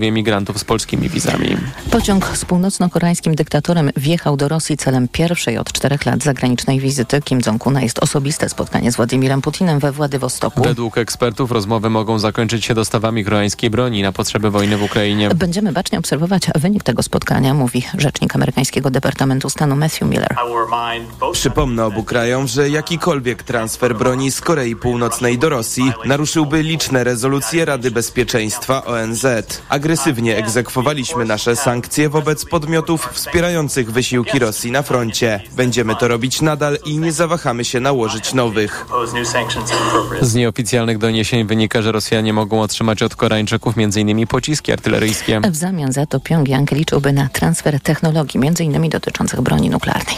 migrantów z polskimi wizami. Pociąg z północno-koreańskim dyktatorem wjechał do Rosji celem pierwszej od czterech lat zagranicznej wizyty Kim Jong-una. Jest osobiste spotkanie z Władimirem Putinem we Władywostoku. Według ekspertów rozmowy mogą zakończyć się dostawami koreańskiej broni na potrzeby wojny w Ukrainie. Będziemy bacznie obserwować wynik tego spotkania, mówi rzecznik amerykańskiego Departamentu Stanu Matthew Miller. Przypomnę obu krajom, że jakikolwiek transfer broni z Korei Północnej do Rosji naruszyłby liczne rezolucje Rady Bezpieczeństwa ONZ. Agresywnie egzekwowaliśmy nasze sankcje wobec podmiotów wspierających wysiłki Rosji na froncie. Będziemy to robić nadal i nie zawahamy się nałożyć nowych. Z nieoficjalnych doniesień wynika, że Rosjanie mogą otrzymać od Koreańczyków m.in. pociski artyleryjskie. W zamian za to Pjongjang liczyłby na transfer technologii, m.in. dotyczących broni nuklearnej.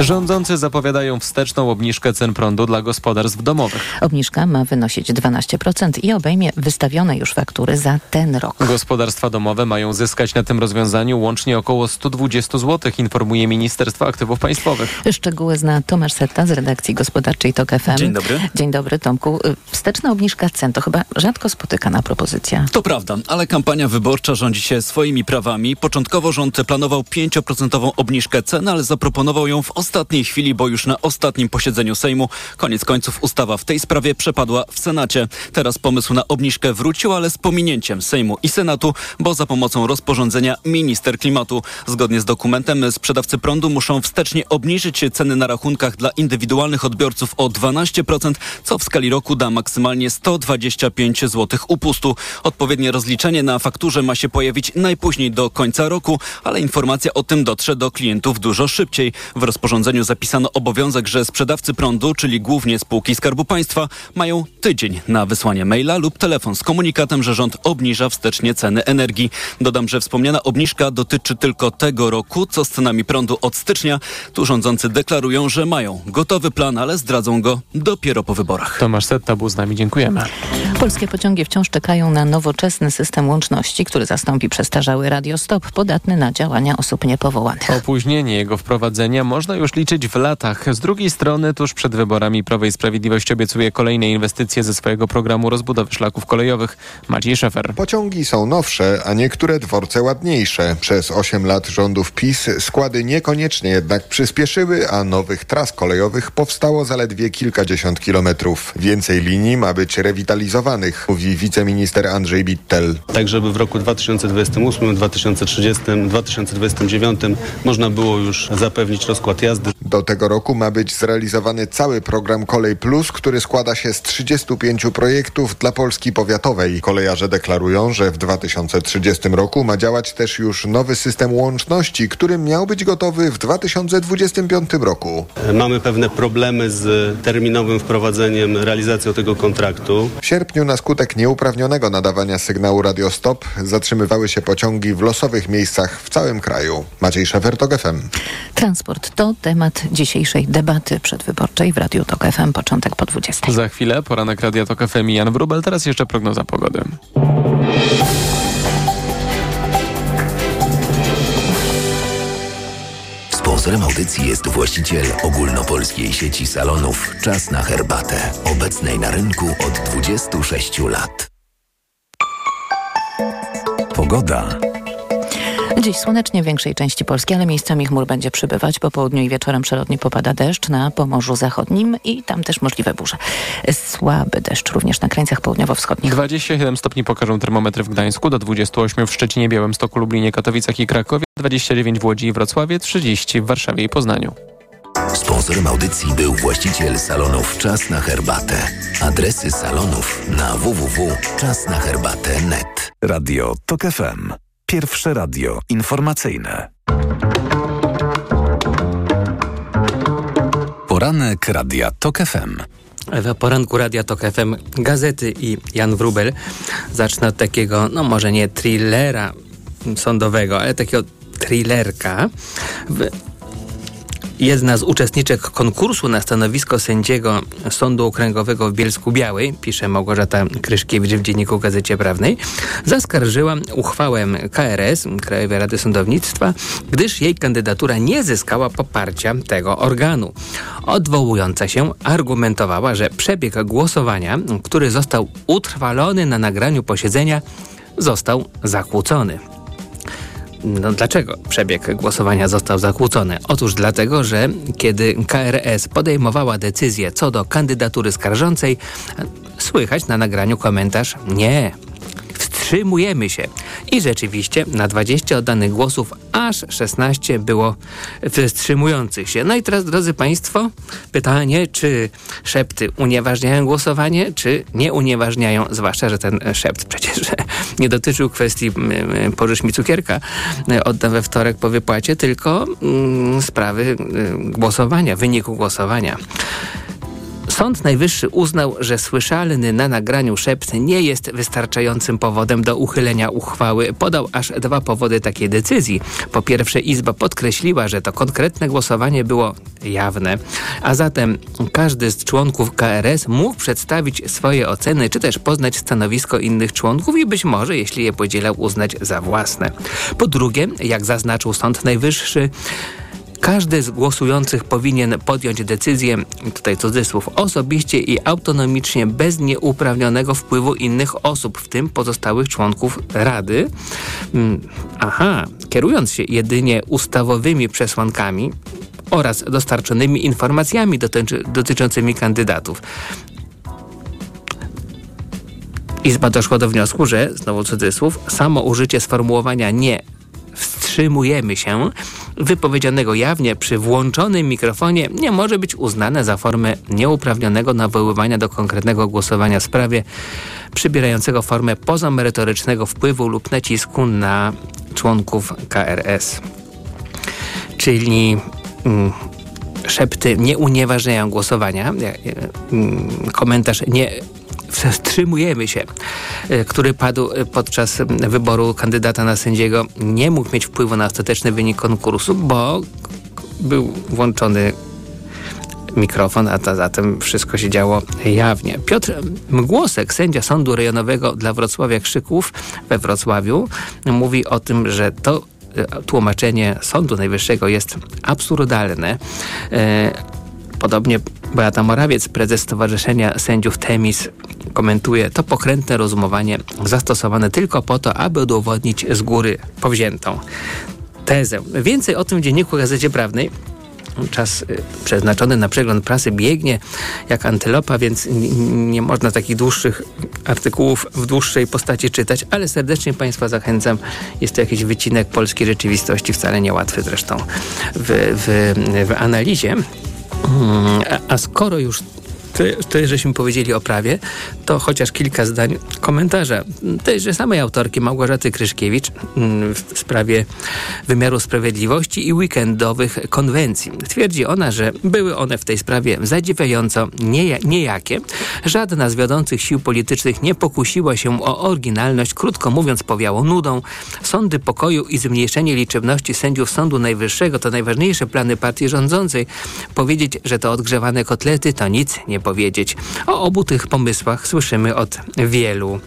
Rządzący zapowiadają wsteczną obniżkę cen prądu dla gospodarstw domowych. Obniżka ma wynosić 12% i obejmie wystawione już faktury za ten rok. Gospodarstwa domowe mają zyskać na tym rozwiązaniu łącznie około 120 zł, informuje Ministerstwo Aktywów Państwowych. Szczegóły zna Tomasz Setta z redakcji gospodarczej TOK FM. Dzień dobry. Dzień dobry Tomku. Wsteczna obniżka cen to chyba rzadko spotykana propozycja. To prawda, ale kampania wyborcza rządzi się swoimi prawami. Początkowo rząd planował 5% obniżkę cen, ale zaproponował ją w ostatniej chwili, bo już na ostatnim posiedzeniu Sejmu. Koniec końców ustawa w tej sprawie przepadła w Senacie. Teraz pomysł na obniżkę wrócił, ale z pominięciem Sejmu i Senatu, bo za pomocą rozporządzenia minister klimatu. Zgodnie z dokumentem sprzedawcy prądu muszą wstecznie obniżyć ceny na rachunkach dla indywidualnych odbiorców o 12%, co w skali roku da maksymalnie 125 zł upustu. Odpowiednie rozliczenie na fakturze ma się pojawić najpóźniej do końca roku, ale informacja o tym dotrze do klientów dużo szybciej. W rozporządzeniu zapisano obowiązek, że sprzedawcy prądu, czyli głównie spółki Skarbu Państwa, mają tydzień na wysłanie maila lub telefon z komunikatem, że rząd obniża wstecznie ceny energii. Dodam, że wspomniana obniżka dotyczy tylko tego roku, co z cenami prądu od stycznia. Tu rządzący deklarują, że mają gotowy plan, ale zdradzą go dopiero po wyborach. Tomasz Setta był z nami, dziękujemy. Polskie pociągi wciąż czekają na nowoczesny system łączności, który zastąpi przestarzały radiostop podatny na działania osób niepowołanych. Opóźnienie jego wprowadzenia można już liczyć w latach. Z drugiej strony, tuż przed wyborami Prawo i Sprawiedliwość obiecuje kolejne inwestycje ze swojego programu rozbudowy szlaków kolejowych. Maciej Szefer. Pociągi są nowsze, a niektóre dworce ładniejsze. Przez 8 lat rządów PiS składy niekoniecznie jednak przyspieszyły, a nowych tras kolejowych powstało zaledwie kilkadziesiąt kilometrów. Więcej linii ma być rewitalizowanych, mówi wiceminister Andrzej Bittel. Tak, żeby w roku 2028, 2030, 2029 można było już zapewnić rozkład jazdy. Do tego roku ma być zrealizowany cały program Kolej Plus, który składa się z 35 projektów dla Polski powiatowej. Kolejarze deklarują, że w 2030 roku ma działać też już nowy system łączności, który miał być gotowy w 2025 roku. Mamy pewne problemy z terminowym wprowadzeniem, realizacją tego kontraktu. W sierpniu na skutek nieuprawnionego nadawania sygnału radiostop zatrzymywały się pociągi w losowych miejscach w całym kraju. Maciej Szefer, TOK FM. Transport to temat dzisiejszej debaty przedwyborczej w Radiu TOK FM. Początek po 20. Za chwilę poranek Radia Tok FM i Jan Wrubel. Teraz jeszcze prognoza pogody. Sponsorem audycji jest właściciel ogólnopolskiej sieci salonów Czas na herbatę, obecnej na rynku od 26 lat. Pogoda. Dziś słonecznie w większej części Polski, ale miejscami chmur będzie przybywać. Po południu i wieczorem przelotnie popada deszcz na Pomorzu Zachodnim i tam też możliwe burze. Słaby deszcz również na krańcach południowo-wschodnich. 27 stopni pokażą termometry w Gdańsku, do 28 w Szczecinie, Białymstoku, Lublinie, Katowicach i Krakowie, 29 w Łodzi i Wrocławie, 30 w Warszawie i Poznaniu. Sponsorem audycji był właściciel salonów Czas na herbatę. Adresy salonów na www.czasnaherbatę.net. Radio TOK FM. Pierwsze radio informacyjne. Poranek Radia TOK FM. W poranku Radia Tok FM gazety i Jan Wrubel. Zacznę od takiego, no może nie thrillera sądowego, ale takiego thrillerka. W Jedna z uczestniczek konkursu na stanowisko sędziego Sądu Okręgowego w Bielsku Białej, pisze Małgorzata Kryszkiewicz w Dzienniku Gazecie Prawnej, zaskarżyła uchwałę KRS, Krajowej Rady Sądownictwa, gdyż jej kandydatura nie zyskała poparcia tego organu. Odwołująca się argumentowała, że przebieg głosowania, który został utrwalony na nagraniu posiedzenia, został zakłócony. No dlaczego przebieg głosowania został zakłócony? Otóż dlatego, że kiedy KRS podejmowała decyzję co do kandydatury skarżącej, słychać na nagraniu komentarz nie, wstrzymujemy się. I rzeczywiście na 20 oddanych głosów aż 16 było wstrzymujących się. No i teraz, drodzy Państwo, pytanie, czy szepty unieważniają głosowanie, czy nie unieważniają, zwłaszcza, że ten szept przecież nie dotyczył kwestii pożycz mi cukierka, oddam we wtorek po wypłacie, tylko mm, sprawy y, głosowania, wyniku głosowania. Sąd Najwyższy uznał, że słyszalny na nagraniu szept nie jest wystarczającym powodem do uchylenia uchwały. Podał aż dwa powody takiej decyzji. Po pierwsze, Izba podkreśliła, że to konkretne głosowanie było jawne, a zatem każdy z członków KRS mógł przedstawić swoje oceny, czy też poznać stanowisko innych członków i być może, jeśli je podzielał, uznać za własne. Po drugie, jak zaznaczył Sąd Najwyższy, każdy z głosujących powinien podjąć decyzję, tutaj cudzysłów, osobiście i autonomicznie, bez nieuprawnionego wpływu innych osób, w tym pozostałych członków Rady. Mm, aha, kierując się jedynie ustawowymi przesłankami, oraz dostarczonymi informacjami dotyczy, dotyczącymi kandydatów. Izba doszła do wniosku, że, znowu cudzysłów, samo użycie sformułowania nie wstrzymujemy się, wypowiedzianego jawnie przy włączonym mikrofonie, nie może być uznane za formę nieuprawnionego nawoływania do konkretnego głosowania w sprawie przybierającego formę pozamerytorycznego wpływu lub nacisku na członków KRS. Czyli mm, szepty nie unieważniają głosowania. Mm, komentarz nie wstrzymujemy się, e, który padł podczas wyboru kandydata na sędziego, nie mógł mieć wpływu na ostateczny wynik konkursu, bo był włączony mikrofon, a zatem wszystko się działo jawnie. Piotr Mgłosek, sędzia Sądu Rejonowego dla Wrocławia Krzyków we Wrocławiu, mówi o tym, że to e, tłumaczenie Sądu Najwyższego jest absurdalne. Podobnie Beata Morawiec, prezes Stowarzyszenia Sędziów Temis, komentuje to pokrętne rozumowanie zastosowane tylko po to, aby udowodnić z góry powziętą tezę. Więcej o tym w Dzienniku Gazecie Prawnej czas y, przeznaczony na przegląd prasy biegnie jak antylopa, więc nie można takich dłuższych artykułów w dłuższej postaci czytać, ale serdecznie Państwa zachęcam. Jest to jakiś wycinek polskiej rzeczywistości, wcale niełatwy zresztą w, w, w analizie. Hmm, a, a skoro już tyle, żeśmy powiedzieli o prawie, to chociaż kilka zdań komentarza tejże samej autorki Małgorzaty Kryszkiewicz mm, w sprawie wymiaru sprawiedliwości i weekendowych konwencji. Twierdzi ona, że były one w tej sprawie zadziwiająco niejakie. Żadna z wiodących sił politycznych nie pokusiła się o oryginalność, krótko mówiąc powiało nudą. Sądy pokoju i zmniejszenie liczebności sędziów Sądu Najwyższego to najważniejsze plany partii rządzącej. Powiedzieć, że to odgrzewane kotlety to nic nie powiedzieć. O obu tych pomysłach słyszymy od wielu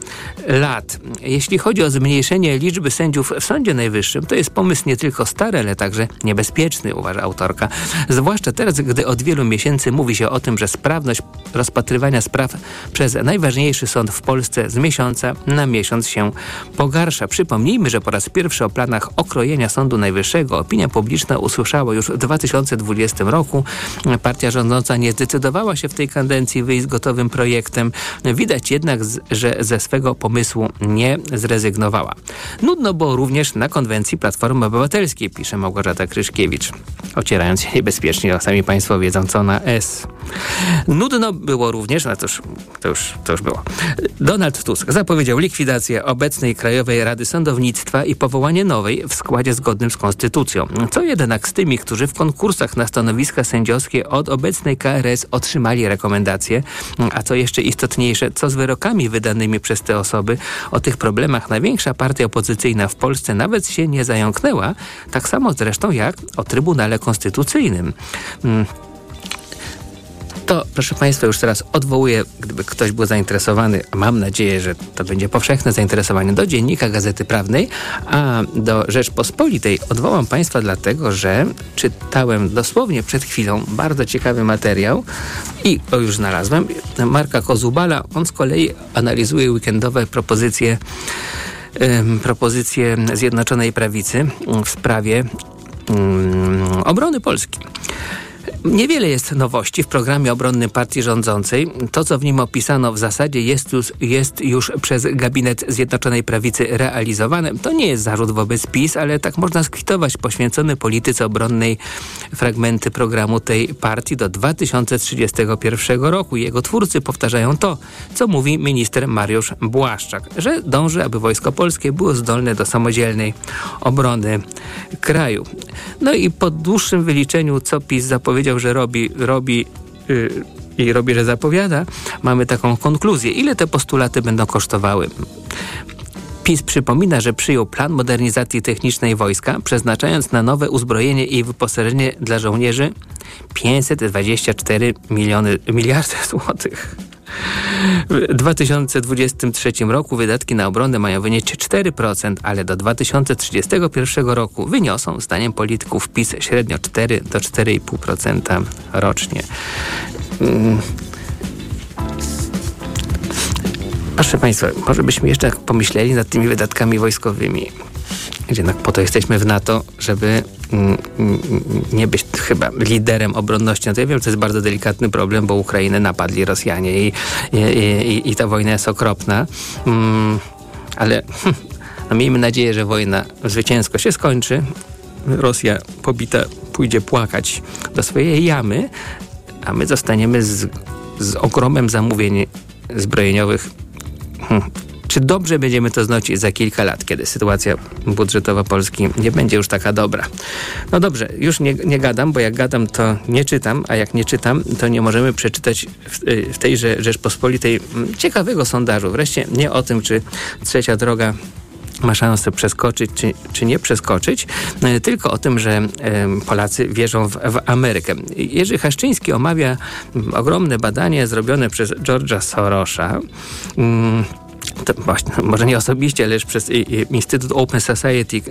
lat. Jeśli chodzi o zmniejszenie liczby sędziów w Sądzie Najwyższym, to jest pomysł nie tylko stary, ale także niebezpieczny, uważa autorka. Zwłaszcza teraz, gdy od wielu miesięcy mówi się o tym, że sprawność rozpatrywania spraw przez najważniejszy sąd w Polsce z miesiąca na miesiąc się pogarsza. Przypomnijmy, że po raz pierwszy o planach okrojenia Sądu Najwyższego opinia publiczna usłyszała już w 2020 roku. Partia rządząca nie zdecydowała się w tej kadencji kadencji wyjść z gotowym projektem. Widać jednak, że ze swego pomysłu nie zrezygnowała. Nudno było również na konwencji Platformy Obywatelskiej, pisze Małgorzata Kryszkiewicz, ocierając się niebezpiecznie, sami Państwo wiedzą co na S. Nudno było również, no już, to już, to już było. Donald Tusk zapowiedział likwidację obecnej Krajowej Rady Sądownictwa i powołanie nowej w składzie zgodnym z konstytucją. Co jednak z tymi, którzy w konkursach na stanowiska sędziowskie od obecnej KRS otrzymali rekomendacje rekomendacje. A co jeszcze istotniejsze, co z wyrokami wydanymi przez te osoby? O tych problemach największa partia opozycyjna w Polsce nawet się nie zająknęła, tak samo zresztą jak o Trybunale Konstytucyjnym. To, proszę Państwa, już teraz odwołuję, gdyby ktoś był zainteresowany, a mam nadzieję, że to będzie powszechne zainteresowanie, do Dziennika Gazety Prawnej, a do Rzeczpospolitej odwołam Państwa dlatego, że czytałem dosłownie przed chwilą bardzo ciekawy materiał i to już znalazłem, Marka Kozubala. On z kolei analizuje weekendowe propozycje propozycje Zjednoczonej Prawicy w sprawie obrony Polski. Niewiele jest nowości w programie obronnym partii rządzącej. To, co w nim opisano, w zasadzie jest już, jest już przez gabinet Zjednoczonej Prawicy realizowane. To nie jest zarzut wobec PiS, ale tak można skwitować poświęcone polityce obronnej fragmenty programu tej partii do 2031 roku. Jego twórcy powtarzają to, co mówi minister Mariusz Błaszczak, że dąży, aby Wojsko Polskie było zdolne do samodzielnej obrony kraju. No i po dłuższym wyliczeniu, co PiS zapowiedział, że robi, robi yy, i robi, że zapowiada, mamy taką konkluzję. Ile te postulaty będą kosztowały? PiS przypomina, że przyjął plan modernizacji technicznej wojska, przeznaczając na nowe uzbrojenie i wyposażenie dla żołnierzy 524 miliony, miliardy złotych. W 2023 roku wydatki na obronę mają wynieść 4%, ale do 2031 roku wyniosą, zdaniem polityków PiS, średnio 4 do 4,5% rocznie. Mm. Proszę Państwa, może byśmy jeszcze pomyśleli nad tymi wydatkami wojskowymi. Jednak po to jesteśmy w NATO, żeby mm, mm, nie być chyba liderem obronności. No to ja wiem, to jest bardzo delikatny problem, bo Ukrainę napadli Rosjanie i, i, i, i ta wojna jest okropna. Mm, ale no miejmy nadzieję, że wojna zwycięsko się skończy. Rosja pobita pójdzie płakać do swojej jamy, a my zostaniemy z, z ogromem zamówień zbrojeniowych hmm, czy dobrze będziemy to znosić za kilka lat, kiedy sytuacja budżetowa Polski nie będzie już taka dobra? No dobrze, już nie, nie gadam, bo jak gadam, to nie czytam, a jak nie czytam, to nie możemy przeczytać w, y, w tejże Rzeczpospolitej mm, ciekawego sondażu. Wreszcie nie o tym, czy trzecia droga ma szansę przeskoczyć czy, czy nie przeskoczyć, y, tylko o tym, że Polacy wierzą w, w Amerykę. Jerzy Haszczyński omawia mm, ogromne badanie zrobione przez George'a Sorosza. Właśnie, może nie osobiście, lecz przez Instytut Open Society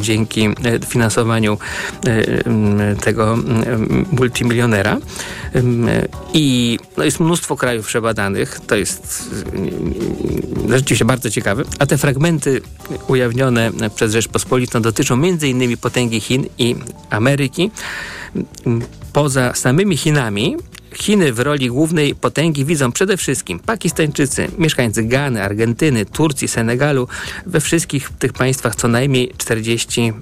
dzięki e, finansowaniu e, tego multimilionera. I no jest mnóstwo krajów przebadanych, to jest rzeczywiście bardzo ciekawe, a te fragmenty ujawnione przez Rzeczpospolitą dotyczą m.in. potęgi Chin i Ameryki. Poza samymi Chinami Chiny w roli głównej potęgi widzą przede wszystkim Pakistańczycy, mieszkańcy Gany, Argentyny, Turcji, Senegalu, we wszystkich tych państwach co najmniej 40%.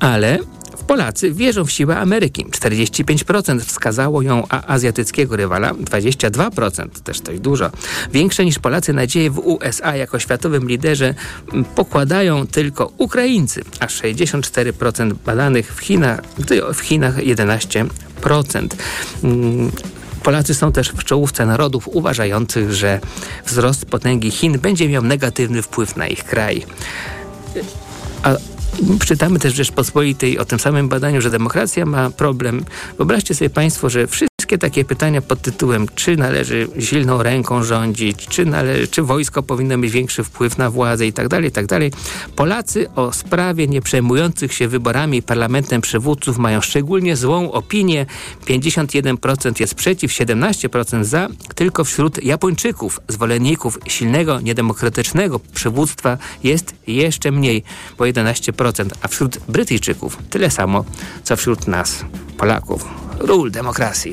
Ale Polacy wierzą w siłę Ameryki. 45% wskazało ją, a azjatyckiego rywala 22%, też dość dużo. Większe niż Polacy nadzieje w USA jako światowym liderze pokładają tylko Ukraińcy, a 64% badanych w Chinach, w Chinach 11%. Mm, Polacy są też w czołówce narodów uważających, że wzrost potęgi Chin będzie miał negatywny wpływ na ich kraj. A Czytamy też w Rzeczpospolitej o tym samym badaniu, że demokracja ma problem. Wyobraźcie sobie Państwo, że wszyscy wszystkie takie pytania pod tytułem, czy należy silną ręką rządzić, czy, należy, czy wojsko powinno mieć większy wpływ na władzę i tak dalej, i tak dalej. Polacy o sprawie nieprzejmujących się wyborami parlamentem przywódców mają szczególnie złą opinię. 51% jest przeciw, 17% za. Tylko wśród Japończyków, zwolenników silnego, niedemokratycznego przywództwa jest jeszcze mniej, bo 11%, a wśród Brytyjczyków tyle samo, co wśród nas, Polaków. Rule democracy.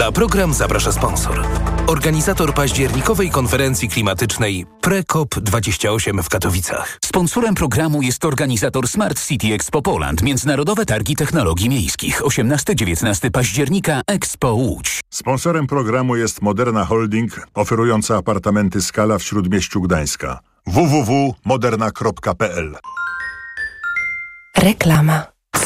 Na program zaprasza sponsor. Organizator październikowej konferencji klimatycznej PreCOP28 w Katowicach. Sponsorem programu jest organizator Smart City Expo Poland, Międzynarodowe Targi Technologii Miejskich. 18-19 października Expo Łódź. Sponsorem programu jest Moderna Holding, oferująca apartamenty Skala w Śródmieściu www.moderna.pl Reklama.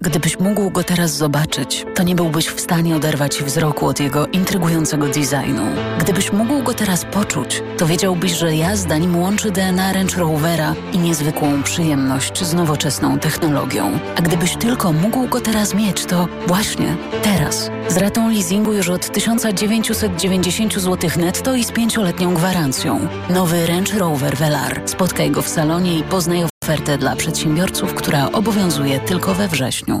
Gdybyś mógł go teraz zobaczyć, to nie byłbyś w stanie oderwać wzroku od jego intrygującego designu. Gdybyś mógł go teraz poczuć, to wiedziałbyś, że jazda nim łączy DNA Range Rovera i niezwykłą przyjemność z nowoczesną technologią. A gdybyś tylko mógł go teraz mieć, to właśnie teraz. Z ratą leasingu już od 1990 zł netto i z pięcioletnią gwarancją. Nowy Range Rover Velar. Spotkaj go w salonie i poznaj ofertę dla przedsiębiorców, która obowiązuje tylko we wrześniu.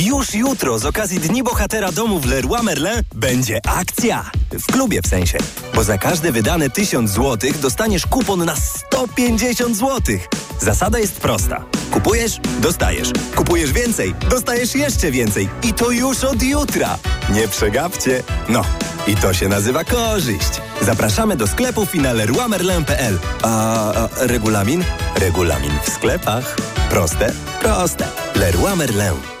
Już jutro z okazji Dni Bohatera Domu w Leroy Merlin będzie akcja. W klubie w sensie. Bo za każde wydane 1000 zł dostaniesz kupon na 150 zł. Zasada jest prosta. Kupujesz, dostajesz. Kupujesz więcej, dostajesz jeszcze więcej. I to już od jutra. Nie przegapcie. No, i to się nazywa korzyść. Zapraszamy do sklepów i. A, a regulamin? Regulamin w sklepach. Proste? Proste. Leroy Merlin.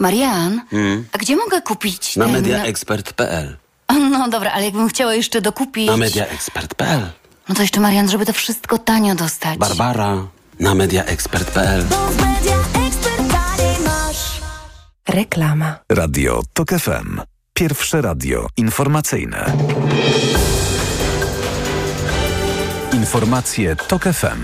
Marian, a gdzie mogę kupić Na ten- mediaexpert.pl No dobra, ale jakbym chciała jeszcze dokupić... Na mediaexpert.pl No to jeszcze Marian, żeby to wszystko tanio dostać. Barbara na mediaexpert.pl Reklama. Radio TOK FM. Pierwsze radio informacyjne. Informacje TOK FM.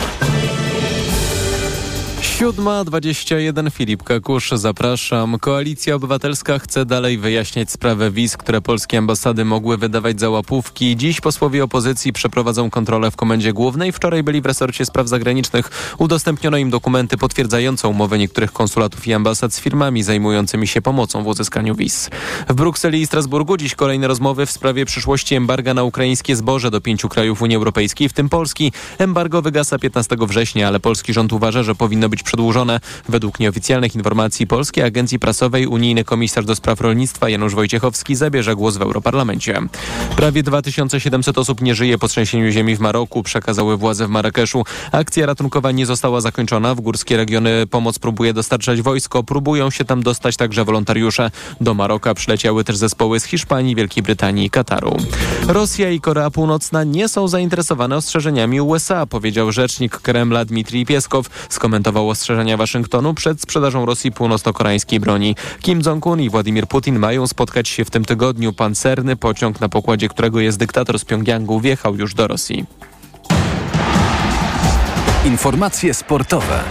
7.21 Filip Kakusz, zapraszam. Koalicja Obywatelska chce dalej wyjaśniać sprawę wiz, które polskie ambasady mogły wydawać za łapówki. Dziś posłowie opozycji przeprowadzą kontrolę w Komendzie Głównej. Wczoraj byli w resorcie spraw zagranicznych. Udostępniono im dokumenty potwierdzające umowę niektórych konsulatów i ambasad z firmami zajmującymi się pomocą w uzyskaniu wiz. W Brukseli i Strasburgu dziś kolejne rozmowy w sprawie przyszłości embarga na ukraińskie zboże do pięciu krajów Unii Europejskiej, w tym Polski. Embargo wygasa 15 września, ale polski rząd uważa, że powinno być przedłużone. Według nieoficjalnych informacji Polskiej Agencji Prasowej unijny komisarz do spraw rolnictwa Janusz Wojciechowski zabierze głos w Europarlamencie. Prawie 2700 osób nie żyje po trzęsieniu ziemi w Maroku, przekazały władze w Marrakeszu. Akcja ratunkowa nie została zakończona. W górskie regiony pomoc próbuje dostarczać wojsko. Próbują się tam dostać także wolontariusze. Do Maroka przyleciały też zespoły z Hiszpanii, Wielkiej Brytanii i Kataru. Rosja i Korea Północna nie są zainteresowane ostrzeżeniami USA, powiedział rzecznik Kremla Dmitrij Pieskow. Skomentował ostrzeżenia Waszyngtonu przed sprzedażą Rosji północno-koreańskiej broni. Kim Jong-un i Władimir Putin mają spotkać się w tym tygodniu. Pancerny pociąg, na pokładzie którego jest dyktator z Pjongjangu, wjechał już do Rosji. Informacje sportowe.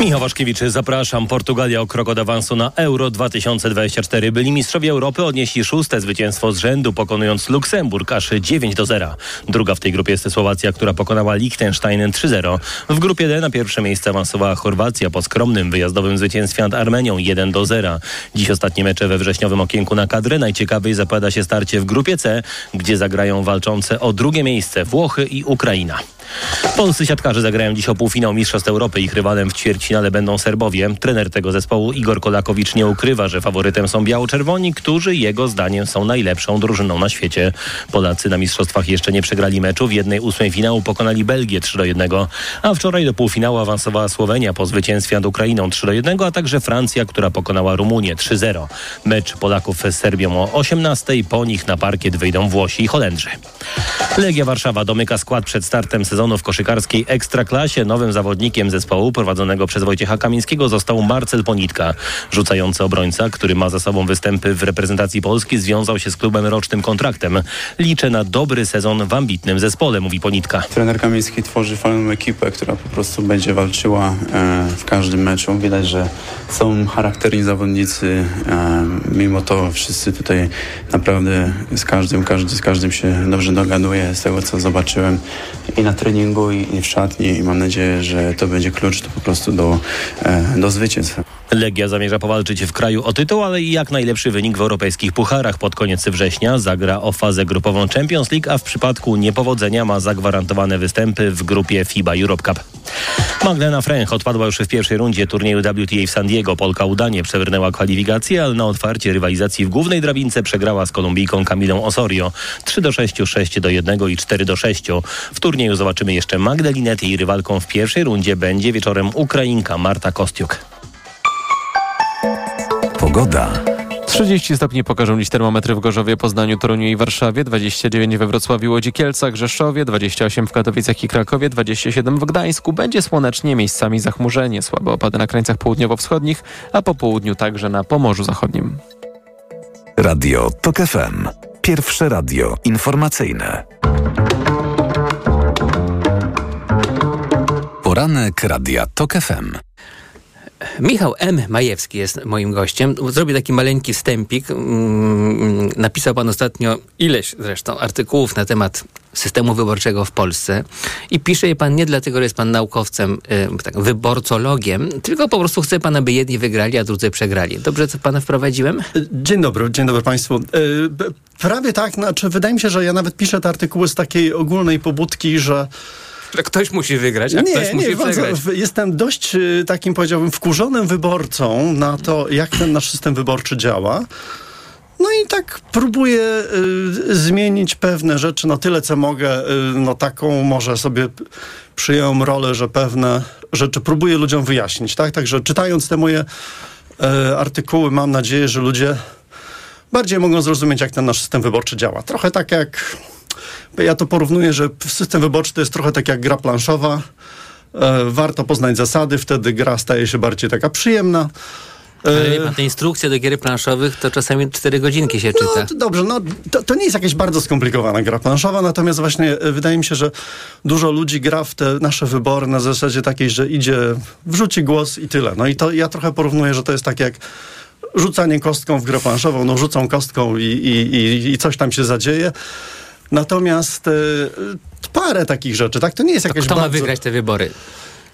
Michał Waszkiewicz, zapraszam. Portugalia o krok od awansu na Euro 2024. Byli mistrzowie Europy odnieśli szóste zwycięstwo z rzędu, pokonując Luksemburg aż 9 do 0. Druga w tej grupie jest Słowacja, która pokonała Liechtenstein 3-0. W grupie D na pierwsze miejsce awansowała Chorwacja po skromnym wyjazdowym zwycięstwie nad Armenią 1 do 0. Dziś ostatnie mecze we wrześniowym okienku na kadrę. Najciekawiej zapada się starcie w grupie C, gdzie zagrają walczące o drugie miejsce Włochy i Ukraina. Polscy siatkarze zagrają dziś o półfinał Mistrzostw Europy. Ich rywalem w ćwierćfinale będą Serbowie. Trener tego zespołu Igor Kolakowicz nie ukrywa, że faworytem są biało-czerwoni, którzy jego zdaniem są najlepszą drużyną na świecie. Polacy na Mistrzostwach jeszcze nie przegrali meczu. W jednej ósmej finału pokonali Belgię 3 do 1, a wczoraj do półfinału awansowała Słowenia po zwycięstwie nad Ukrainą 3 do 1, a także Francja, która pokonała Rumunię 3-0. Mecz Polaków z Serbią o 18. Po nich na parkiet wyjdą Włosi i Holendrzy. Legia Warszawa domyka skład przed startem sezonu w koszykarskiej Ekstraklasie. Nowym zawodnikiem zespołu prowadzonego przez Wojciecha Kamińskiego został Marcel Ponitka. Rzucający obrońca, który ma za sobą występy w reprezentacji Polski, związał się z klubem rocznym kontraktem. Liczę na dobry sezon w ambitnym zespole, mówi Ponitka. Trener Kamiński tworzy fajną ekipę, która po prostu będzie walczyła e, w każdym meczu. Widać, że są charakterni zawodnicy. E, mimo to wszyscy tutaj naprawdę z każdym, każdy z każdym się dobrze dogaduje z tego, co zobaczyłem i na treningu, i, i w szatni i mam nadzieję, że to będzie klucz to po prostu do, e, do zwycięstwa. Legia zamierza powalczyć w kraju o tytuł, ale i jak najlepszy wynik w europejskich pucharach. Pod koniec września zagra o fazę grupową Champions League, a w przypadku niepowodzenia ma zagwarantowane występy w grupie FIBA Europe Cup. Magdalena Fręch odpadła już w pierwszej rundzie turnieju WTA w San Diego. Polka udanie przebrnęła kwalifikacje, ale na otwarcie rywalizacji w głównej drabince przegrała z Kolumbijką Kamilą Osorio 3 do 6, 6 do 1 i 4 do 6. W turnieju zobaczymy jeszcze Magdalinę. Jej rywalką w pierwszej rundzie będzie wieczorem Ukrainka Marta Kostiuk. Pogoda. 30 stopni pokażą dziś termometry w Gorzowie, Poznaniu, Toruniu i Warszawie, 29 we Wrocławiu, Łodzi, Kielcach, Rzeszowie, 28 w Katowicach i Krakowie, 27 w Gdańsku. Będzie słonecznie, miejscami zachmurzenie, słabe opady na krańcach południowo-wschodnich, a po południu także na Pomorzu Zachodnim. Radio TOK FM. Pierwsze radio informacyjne. Poranek Radia TOK FM. Michał M. Majewski jest moim gościem. Zrobię taki maleńki wstępik. Mm, Napisał pan ostatnio ileś zresztą artykułów na temat systemu wyborczego w Polsce i pisze je pan nie dlatego, że jest pan naukowcem, y, tak, wyborcologiem, tylko po prostu chce pan, aby jedni wygrali, a drudzy przegrali. Dobrze to pana wprowadziłem? Dzień dobry, dzień dobry Państwu. Y, Prawie tak, znaczy wydaje mi się, że ja nawet piszę te artykuły z takiej ogólnej pobudki, że Ktoś musi wygrać, a ktoś musi bardzo- przegrać. Jestem dość y, takim, powiedziałbym, wkurzonym wyborcą na to, jak ten nasz system wyborczy działa. No i tak próbuję y, zmienić pewne rzeczy na tyle, co mogę. Y, no taką może sobie przyjąłem rolę, że pewne rzeczy próbuję ludziom wyjaśnić, tak? Także czytając te moje y, artykuły, mam nadzieję, że ludzie bardziej mogą zrozumieć, jak ten nasz system wyborczy działa. Trochę tak jak, ja to porównuję, że system wyborczy to jest trochę tak jak gra planszowa. E, warto poznać zasady, wtedy gra staje się bardziej taka przyjemna. E, Ale pan, te instrukcje do gier planszowych to czasami cztery godzinki się czyta. No, to dobrze, no to, to nie jest jakaś bardzo skomplikowana gra planszowa, natomiast właśnie e, wydaje mi się, że dużo ludzi gra w te nasze wybory na zasadzie takiej, że idzie, wrzuci głos i tyle. No i to ja trochę porównuję, że to jest tak jak rzucanie kostką w grę planszową, no rzucą kostką i, i, i, i coś tam się zadzieje. Natomiast e, parę takich rzeczy, tak? To nie jest To jakaś kto ma bardzo... wygrać te wybory?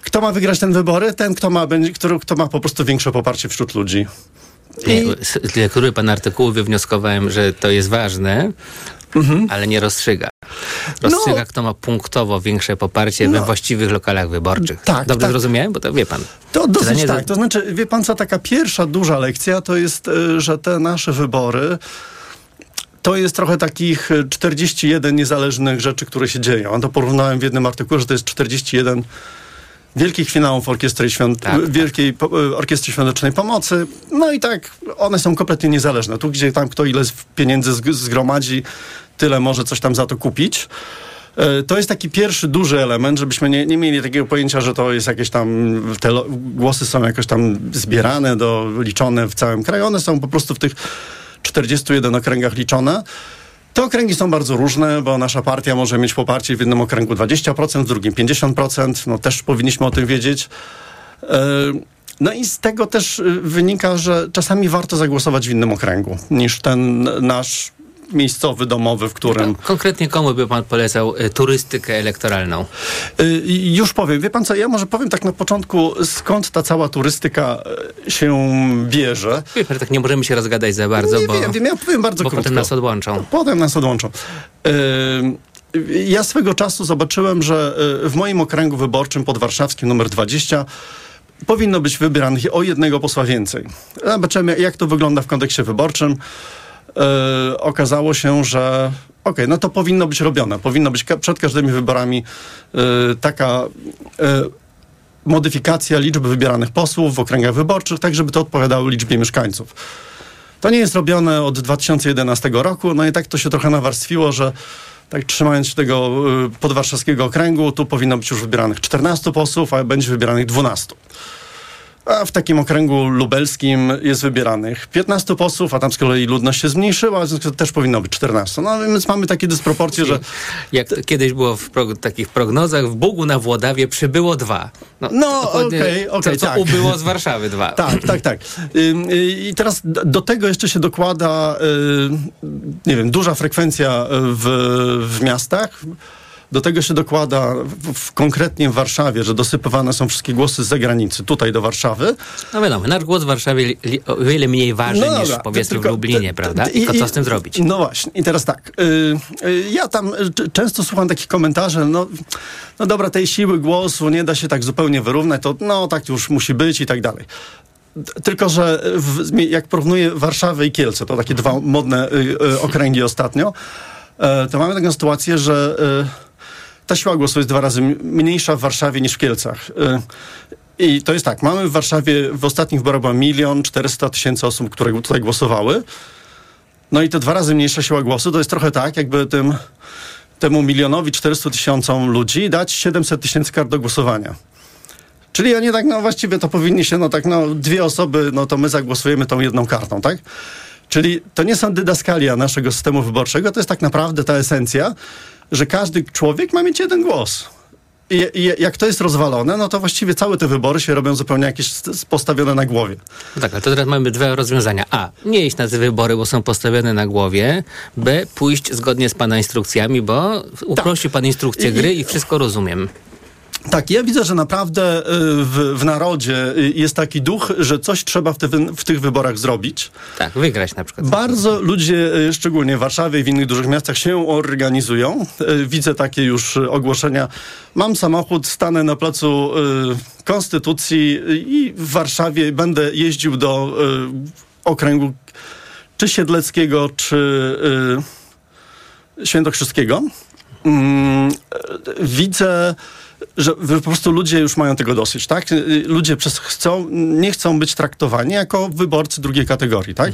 Kto ma wygrać ten wybory? Ten, kto ma, będzie, który, kto ma po prostu większe poparcie wśród ludzi. Nie, z lektury pana artykułu wywnioskowałem, że to jest ważne, ale nie rozstrzyga. Rozstrzyga, No. kto ma punktowo większe poparcie we właściwych lokalach wyborczych. Tak, Dobrze tak. zrozumiałem? Bo to wie pan. To dosyć tak. To znaczy, wie pan co, taka pierwsza duża lekcja to jest, e, że te nasze wybory to jest trochę takich e, 41 niezależnych rzeczy, które się dzieją. A to porównałem w jednym artykule, że to jest 41 wielkich finałów Orkiestry, Świąt... Wielkiej po... e, Orkiestry Świątecznej Pomocy. No i tak, one są kompletnie niezależne. Tu, gdzie tam kto ile pieniędzy zg- zgromadzi, tyle może coś tam za to kupić. E, To jest taki pierwszy duży element, żebyśmy nie, nie mieli takiego pojęcia, że to jest jakieś tam, te głosy są jakoś tam zbierane, do, liczone w całym kraju. One są po prostu w tych 41 okręgach liczone. Te okręgi są bardzo różne, bo nasza partia może mieć poparcie w jednym okręgu 20%, w drugim 50%. No też powinniśmy o tym wiedzieć. E, No i z tego też y, wynika, że czasami warto zagłosować w innym okręgu niż ten nasz miejscowy, domowy, w którym... Konkretnie komu by pan polecał y, turystykę elektoralną? Y, Już powiem. Wie pan co, ja może powiem tak na początku, skąd ta cała turystyka y, się bierze. Wie pan, tak nie możemy się rozgadać za bardzo, Nie bo, wiem, wiem, ja powiem bardzo bo krótko. potem nas odłączą. Potem nas odłączą. Ja swego czasu zobaczyłem, że w moim okręgu wyborczym podwarszawskim numer 20 powinno być wybieranych o jednego posła więcej. Zobaczymy, jak to wygląda w kontekście wyborczym. E, okazało się, że okej, no to powinno być robione. Powinno być ka- przed każdymi wyborami e, taka e, modyfikacja liczby wybieranych posłów w okręgach wyborczych, tak żeby to odpowiadało liczbie mieszkańców. To nie jest robione od 2011 roku, no i tak to się trochę nawarstwiło, że tak trzymając się tego podwarszawskiego okręgu, tu powinno być już wybieranych 14 posłów, a będzie wybieranych 12. A w takim okręgu lubelskim jest wybieranych 15 posłów, a tam z kolei ludność się zmniejszyła, w związku z tym też powinno być 14. No więc mamy takie dysproporcje, że... Jak kiedyś było w prog- takich prognozach, w Bugu na Włodawie przybyło dwa. No, dokładnie okej, okej, to, co tak. ubyło z Warszawy dwa. Tak, tak, tak. I teraz do tego jeszcze się dokłada, y, nie wiem, duża frekwencja w, w miastach. Do tego się dokłada w, w, konkretnie w Warszawie, że dosypywane są wszystkie głosy z zagranicy tutaj do Warszawy. No wiadomo, nasz głos w Warszawie li, li, o wiele mniej waży No niż dobra, powiedzmy tylko- w Lublinie, prawda? Tylko i- co z tym zrobić? No właśnie, i teraz tak. Y, y, ja tam y, często słucham takich komentarzy, no, no dobra, tej siły głosu nie da się tak zupełnie wyrównać, to no tak już musi być i tak dalej. Tylko, że w, jak porównuję Warszawę i Kielce, to takie dwa modne y, y, okręgi ostatnio, e, to mamy taką sytuację, że y, ta siła głosu jest dwa razy mniejsza w Warszawie niż w Kielcach. Y, I to jest tak, mamy w Warszawie w ostatnich wyborach milion czterysta tysięcy osób, które tutaj głosowały. No i to dwa razy mniejsza siła głosu, to jest trochę tak, jakby tym, temu milionowi 400 tysiącom ludzi dać 700 tysięcy kart do głosowania. Czyli oni tak, no właściwie to powinni się, no tak, no dwie osoby, no to my zagłosujemy tą jedną kartą, tak? Czyli to nie są dydaskalia naszego systemu wyborczego, to jest tak naprawdę ta esencja, że każdy człowiek ma mieć jeden głos. I, i jak to jest rozwalone, no to właściwie całe te wybory się robią zupełnie jakieś postawione na głowie. No tak, ale to teraz mamy dwa rozwiązania. A. Nie iść na te wybory, bo są postawione na głowie. B. Pójść zgodnie z Pana instrukcjami, bo uprościł Pan instrukcję gry i wszystko rozumiem. Tak, ja widzę, że naprawdę y, w, w narodzie y, jest taki duch, że coś trzeba w, te, w tych wyborach zrobić. Tak, wygrać na przykład. Bardzo ludzie, y, szczególnie w Warszawie i w innych dużych miastach, się organizują. Widzę takie już ogłoszenia. Mam samochód, stanę na placu Konstytucji i w Warszawie będę jeździł do okręgu czy Siedleckiego, czy Świętokrzyskiego. Mm, widzę, że po prostu ludzie już mają tego dosyć, tak? Y, Ludzie przez chcą, nie chcą być traktowani jako wyborcy drugiej kategorii, tak?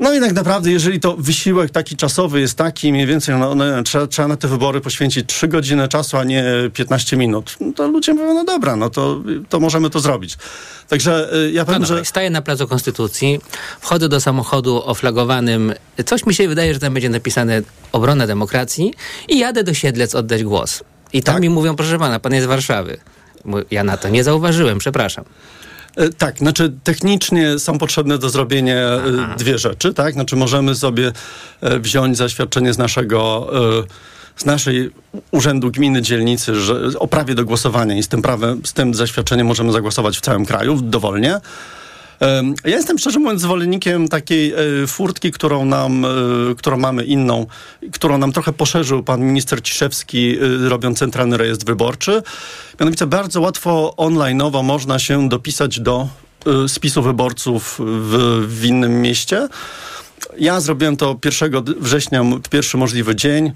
No i tak naprawdę, jeżeli to wysiłek taki czasowy jest taki, mniej więcej no, no, trzeba, trzeba na te wybory poświęcić 3 godziny czasu, a nie 15 minut, no to ludzie mówią, no dobra, no to, to możemy to zrobić. Także y, ja powiem, No dobra, że... Staję na placu Konstytucji, wchodzę do samochodu oflagowanym. Coś mi się wydaje, że tam będzie napisane obrona demokracji i jadę do Siedlec oddać głos. I tam mi mówią, proszę pana, pan jest z Warszawy. Ja na to nie zauważyłem, przepraszam. E, Tak, znaczy technicznie są potrzebne do zrobienia e, dwie rzeczy, tak? Znaczy możemy sobie e, wziąć zaświadczenie z naszego, z naszej urzędu gminy, dzielnicy, że o prawie do głosowania i z tym prawem, z tym zaświadczeniem możemy zagłosować w całym kraju dowolnie. Ja jestem szczerze mówiąc zwolennikiem takiej e, furtki, którą nam, e, którą mamy inną, którą nam trochę poszerzył pan minister Ciszewski, e, robiąc centralny rejestr wyborczy. Mianowicie bardzo łatwo online'owo można się dopisać do spisu wyborców w, w innym mieście. Ja zrobiłem to 1 d- września, pierwszy możliwy dzień.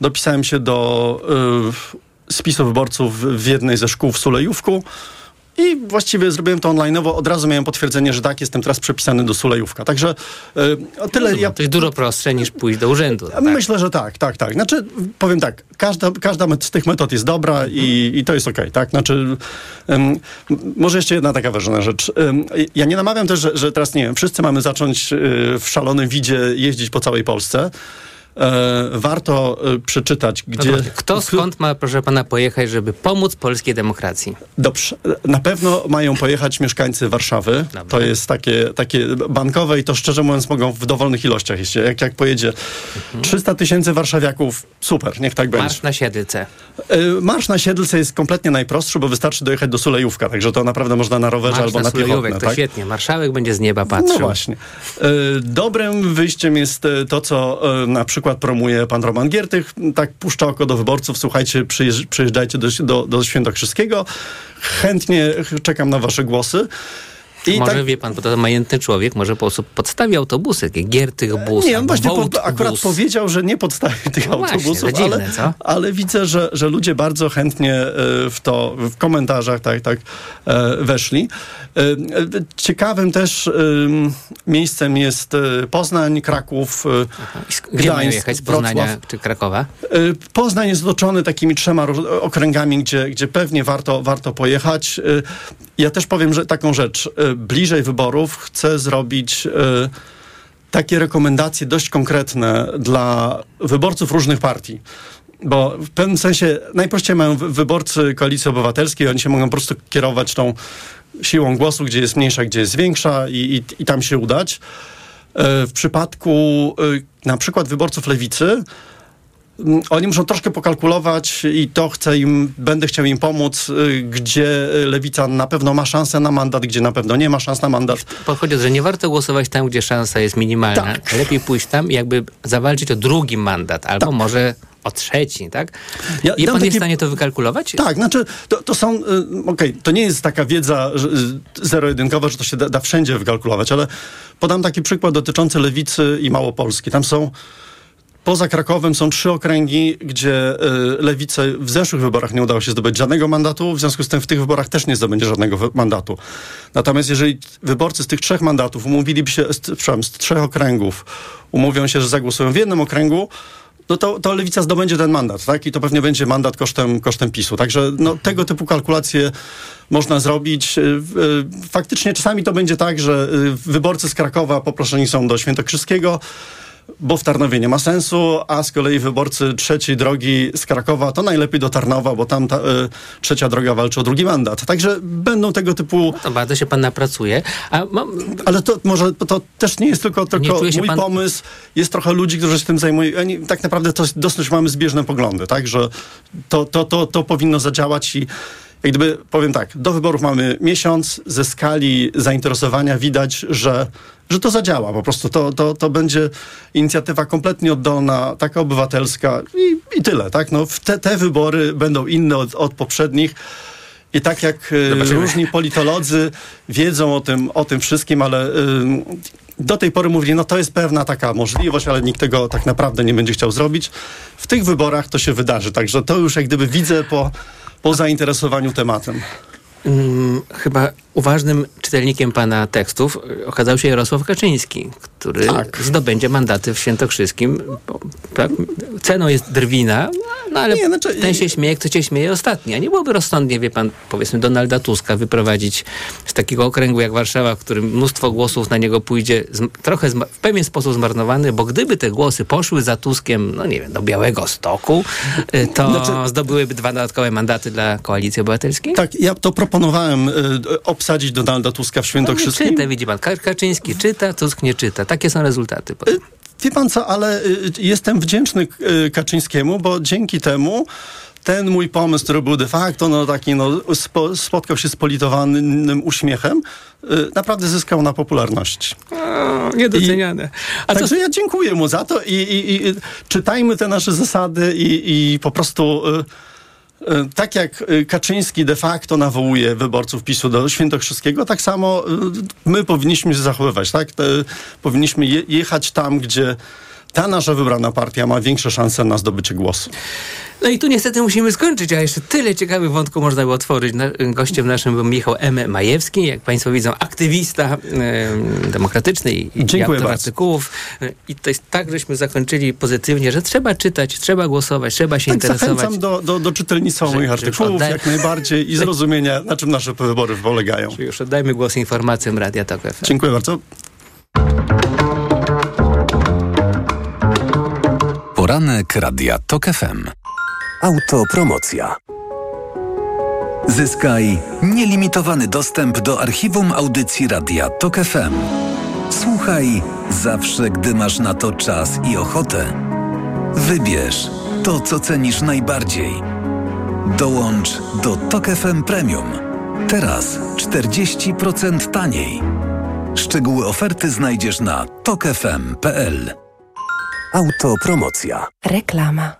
Dopisałem się do y, spisu wyborców w jednej ze szkół w Sulejówku. I właściwie zrobiłem to online'owo. Od razu miałem potwierdzenie, że tak, jestem teraz przepisany do Sulejówka. Także y, o tyle ja... To jest dużo prostsze niż pójść do urzędu. Tak? Myślę, że tak, tak, tak. Znaczy, powiem tak, każda, każda z tych metod jest dobra i, i to jest okej, tak? Znaczy, em, m- może jeszcze jedna taka ważna rzecz. Ja nie namawiam też, że, że teraz, nie wiem, wszyscy mamy zacząć y, w szalonym widzie jeździć po całej Polsce. E, warto y, przeczytać, gdzie... Kto skąd ma, proszę pana, pojechać, żeby pomóc polskiej demokracji? Dobrze. Na pewno mają pojechać mieszkańcy Warszawy. To jest takie, takie bankowe i to szczerze mówiąc mogą w dowolnych ilościach. Jeśli, jak, jak pojedzie 300 tysięcy warszawiaków, super, niech tak będzie. Marsz na Siedlce. Y, Marsz na Siedlce jest kompletnie najprostszy, bo wystarczy dojechać do Sulejówka, także to naprawdę można na rowerze Marsz albo na na, piechotę. to tak? świetnie. Marszałek będzie z nieba patrzył. No właśnie. Dobrym wyjściem jest to, co na przykład przykład promuje pan Roman Giertych, tak puszcza oko do wyborców, słuchajcie, przyjeżdż, przyjeżdżajcie do, do, do Świętokrzyskiego, chętnie czekam na wasze głosy. I może tak, wie pan, bo to majętny człowiek może po prostu podstawi autobusy, takie giertych bus. Nie, on właśnie po, akurat bus. powiedział, że nie podstawi tych no autobusów, właśnie, ale, dziwne, ale widzę, że, że ludzie bardzo chętnie e, w to, w komentarzach tak, tak e, weszli. E, ciekawym też miejscem jest Poznań, Kraków, Gdzie Gdańsk, jechać z Poznania Wrocław. czy Krakowa? Poznań jest otoczony takimi trzema okręgami, gdzie, gdzie pewnie warto, warto pojechać. Ja też powiem, że taką rzecz bliżej wyborów chcę zrobić e, takie rekomendacje dość konkretne dla wyborców różnych partii. Bo w pewnym sensie najprościej mają wyborcy Koalicji Obywatelskiej, oni się mogą po prostu kierować tą siłą głosu, gdzie jest mniejsza, gdzie jest większa i, i, i tam się udać. E, w przypadku e, na przykład wyborców lewicy, oni muszą troszkę pokalkulować i to chcę im, będę chciał im pomóc, y, gdzie lewica na pewno ma szansę na mandat, gdzie na pewno nie ma szans na mandat. Pochodzi, że nie warto głosować tam, gdzie szansa jest minimalna. Tak. Lepiej pójść tam i jakby zawalczyć o drugi mandat, albo tak. może o trzeci, tak? Ja, I pan takie... jest w stanie to wykalkulować? Tak, znaczy to, to są, y, okej, okay, to nie jest taka wiedza y, zero-jedynkowa, że to się da, da wszędzie wykalkulować, ale podam taki przykład dotyczący Lewicy i Małopolski. Tam są Poza Krakowem są trzy okręgi, gdzie y, lewice w zeszłych wyborach nie udało się zdobyć żadnego mandatu, w związku z tym w tych wyborach też nie zdobędzie żadnego mandatu. Natomiast jeżeli wyborcy z tych trzech mandatów umówiliby się, z, z trzech okręgów, umówią się, że zagłosują w jednym okręgu, no to, to lewica zdobędzie ten mandat, tak? I to pewnie będzie mandat kosztem, kosztem PiSu. Także no, tego typu kalkulacje można zrobić. Y, y, faktycznie czasami to będzie tak, że wyborcy z Krakowa poproszeni są do Świętokrzyskiego, bo w Tarnowie nie ma sensu, a z kolei wyborcy trzeciej drogi z Krakowa to najlepiej do Tarnowa, bo tam ta, y, trzecia droga walczy o drugi mandat. Także będą tego typu... No to bardzo się pan napracuje. Mam... Ale to może to też nie jest tylko, tylko mój pan... pomysł. Jest trochę ludzi, którzy się tym zajmują. Tak naprawdę to dosyć mamy zbieżne poglądy, tak, że to, to, to, to powinno zadziałać i jak gdyby, powiem tak, do wyborów mamy miesiąc, ze skali zainteresowania widać, że, że to zadziała. Po prostu to, to, to będzie inicjatywa kompletnie oddolna, taka obywatelska i, i tyle, tak? No, te, te wybory będą inne od, od poprzednich. I tak jak e, Zobaczymy. różni politolodzy wiedzą o tym, o tym wszystkim, ale y, do tej pory mówili, no to jest pewna taka możliwość, ale nikt tego tak naprawdę nie będzie chciał zrobić. W tych wyborach to się wydarzy, także to już jak gdyby widzę po po zainteresowaniu tematem. Hmm, chyba uważnym czytelnikiem pana tekstów okazał się Jarosław Kaczyński, który tak. zdobędzie mandaty w Świętokrzyskim. Tak, ceną jest drwina, no ale nie, znaczy, ten się śmieje, kto cię śmieje ostatni. A nie byłoby rozsądnie, wie pan, powiedzmy Donalda Tuska wyprowadzić z takiego okręgu jak Warszawa, w którym mnóstwo głosów na niego pójdzie, trochę w pewien sposób zmarnowany, bo gdyby te głosy poszły za Tuskiem, no nie wiem, do Białego Stoku, y, to znaczy, zdobyłyby dwa dodatkowe mandaty dla Koalicji Obywatelskiej? Tak, ja to proponowałem y, obsadzić Donalda Tuska w Świętokrzyskim. No, czyta, widzi pan, Kaczyński czyta, Tusk nie czyta. Takie są rezultaty. Y, wie pan co, ale y, jestem wdzięczny y, Kaczyńskiemu, bo dzięki temu ten mój pomysł, który był de facto no, taki, no, spo, spotkał się z politowanym uśmiechem, naprawdę zyskał na popularności. O, niedoceniane. A także to... ja dziękuję mu za to i, i, i czytajmy te nasze zasady i, i po prostu... E, tak jak e, Kaczyński de facto nawołuje wyborców PiSu do Świętokrzyskiego, tak samo e, my powinniśmy się zachowywać, tak? Powinniśmy jechać tam, gdzie ta nasza wybrana partia ma większe szanse na zdobycie głosu. No i tu niestety musimy skończyć, a jeszcze tyle ciekawych wątków można by otworzyć. Gościem naszym był Michał M. Majewski, jak Państwo widzą, aktywista e, demokratyczny i Dziękuję bardzo. artykułów. I to jest tak, żeśmy zakończyli pozytywnie, że trzeba czytać, trzeba głosować, trzeba się tak, interesować. Zachęcam do, do, do czytelnictwa moich artykułów jak najbardziej i zrozumienia, na czym nasze wybory polegają. Czyli już oddajmy głos informacjom Radia Tok FM. Dziękuję bardzo. Poranek Radia TOK FM. Autopromocja. Zyskaj nielimitowany dostęp do archiwum audycji Radia TOK FM. Słuchaj zawsze, gdy masz na to czas i ochotę. Wybierz to, co cenisz najbardziej. Dołącz do TOK FM Premium. Teraz 40% taniej. Szczegóły oferty znajdziesz na tokefm.pl. Autopromocja. Reklama.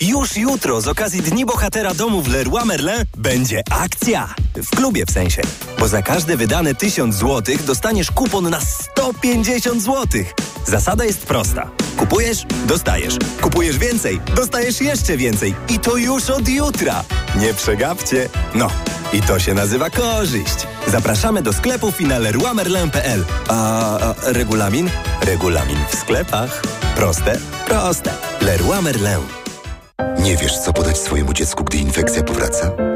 Już jutro z okazji Dni Bohatera Domu w Leroy Merlin będzie akcja. W klubie w sensie. Bo za każde wydane 1000 zł dostaniesz kupon na 150 zł. Zasada jest prosta. Kupujesz, dostajesz. Kupujesz więcej, dostajesz jeszcze więcej. I to już od jutra. Nie przegapcie. No, i to się nazywa korzyść. Zapraszamy do sklepów i na leroymerlin.pl. A, a regulamin? Regulamin w sklepach. Proste? Proste. Leroy Merlin. Nie wiesz, co podać swojemu dziecku, gdy infekcja powraca?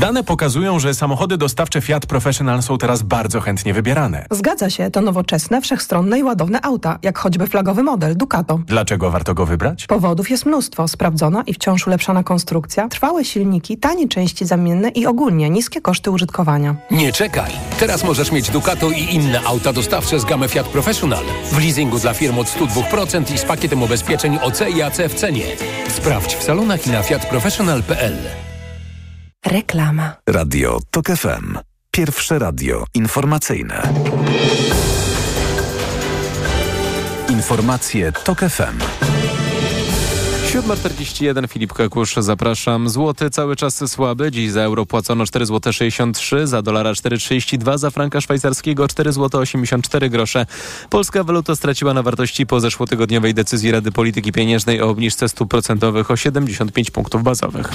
Dane pokazują, że samochody dostawcze Fiat Professional są teraz bardzo chętnie wybierane. Zgadza się, to nowoczesne, wszechstronne i ładowne auta, jak choćby flagowy model Ducato. Dlaczego warto go wybrać? Powodów jest mnóstwo. Sprawdzona i wciąż ulepszana konstrukcja, trwałe silniki, tanie części zamienne i ogólnie niskie koszty użytkowania. Nie czekaj! Teraz możesz mieć Ducato i inne auta dostawcze z gamy Fiat Professional. W leasingu dla firm od 102% i z pakietem ubezpieczeń OC i AC w cenie. Sprawdź w salonach i na fiatprofessional.pl. Reklama. Radio TOK FM. Pierwsze radio informacyjne. Informacje TOK FM. 7.41 Filip Kakusz, zapraszam. Złoty cały czas słaby. Dziś za euro płacono 4 zł 63, za dolara 4,32, za franka szwajcarskiego 4 zł 84 grosze. Polska waluta straciła na wartości po zeszłotygodniowej decyzji Rady Polityki Pieniężnej o obniżce stóp procentowych o 75 punktów bazowych.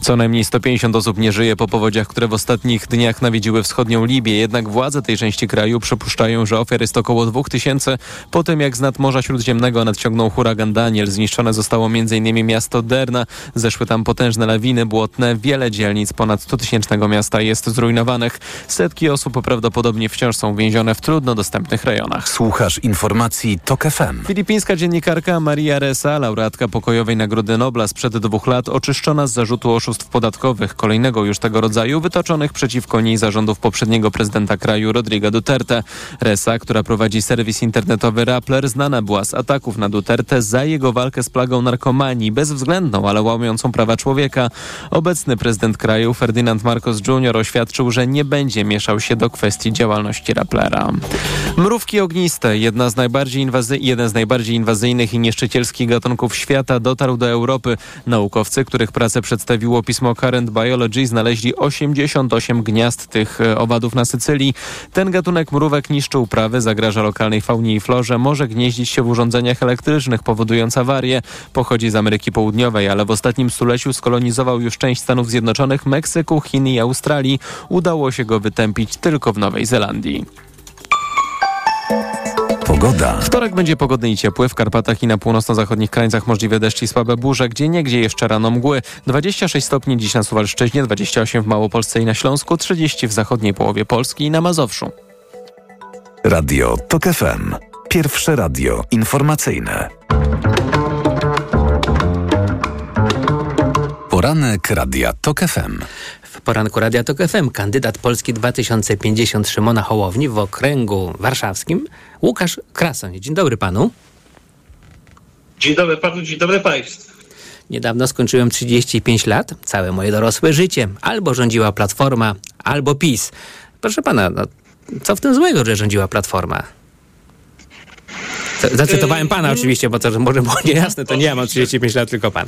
Co najmniej 150 osób nie żyje po powodziach, które w ostatnich dniach nawiedziły wschodnią Libię. Jednak władze tej części kraju przypuszczają, że ofiar jest około 2000 po tym, jak z nad Morza Śródziemnego nadciągnął huragan Daniel. Zniszczone zostało m.in. miasto Derna. Zeszły tam potężne lawiny błotne. Wiele dzielnic ponad 100-tysięcznego miasta jest zrujnowanych. Setki osób prawdopodobnie wciąż są więzione w trudno dostępnych rejonach. Słuchasz informacji TOK FM. Filipińska dziennikarka Maria Ressa, laureatka pokojowej Nagrody Nobla sprzed dwóch lat, oczyszczona z zarzutów zarzutu oszustw podatkowych, kolejnego już tego rodzaju, wytoczonych przeciwko niej zarządów poprzedniego prezydenta kraju Rodriga Duterte. Resa, która prowadzi serwis internetowy Rappler, znana była z ataków na Duterte za jego walkę z plagą narkomanii, bezwzględną, ale łamiącą prawa człowieka. Obecny prezydent kraju Ferdynand Marcos Jr. oświadczył, że nie będzie mieszał się do kwestii działalności Rapplera. Mrówki ogniste, jedna z najbardziej inwazy- jeden z najbardziej inwazyjnych i nieszczycielskich gatunków świata, dotarł do Europy. Naukowcy, których pracę przedstawiło pismo Current Biology, znaleźli 88 gniazd tych e, owadów na Sycylii. Ten gatunek mrówek niszczy uprawy, zagraża lokalnej faunie i florze, może gnieździć się w urządzeniach elektrycznych, powodując awarie. Pochodzi z Ameryki Południowej, ale w ostatnim stuleciu skolonizował już część Stanów Zjednoczonych, Meksyku, Chin i Australii. Udało się go wytępić tylko w Nowej Zelandii. Pogoda. Wtorek będzie pogodny i ciepły. W Karpatach i na północno-zachodnich krańcach możliwe deszcze i słabe burze, gdzie niegdzie jeszcze rano mgły. 26 stopni dziś na Suwalszczyźnie, 28 w Małopolsce i na Śląsku, 30 w zachodniej połowie Polski i na Mazowszu. Radio TOK FM. Pierwsze radio informacyjne. Poranek Radia TOK FM. W poranku Radia Tok FM kandydat Polski 2050 Szymona Hołowni w okręgu warszawskim Łukasz Krasoń. Dzień dobry panu. Dzień dobry panu, dzień dobry państwu. Niedawno skończyłem 35 lat, całe moje dorosłe życie. Albo rządziła Platforma, albo PiS. Proszę pana, no, co w tym złego, że rządziła Platforma? Zacytowałem pana oczywiście, bo to może było niejasne, to nie ja mam 35 lat, tylko pan.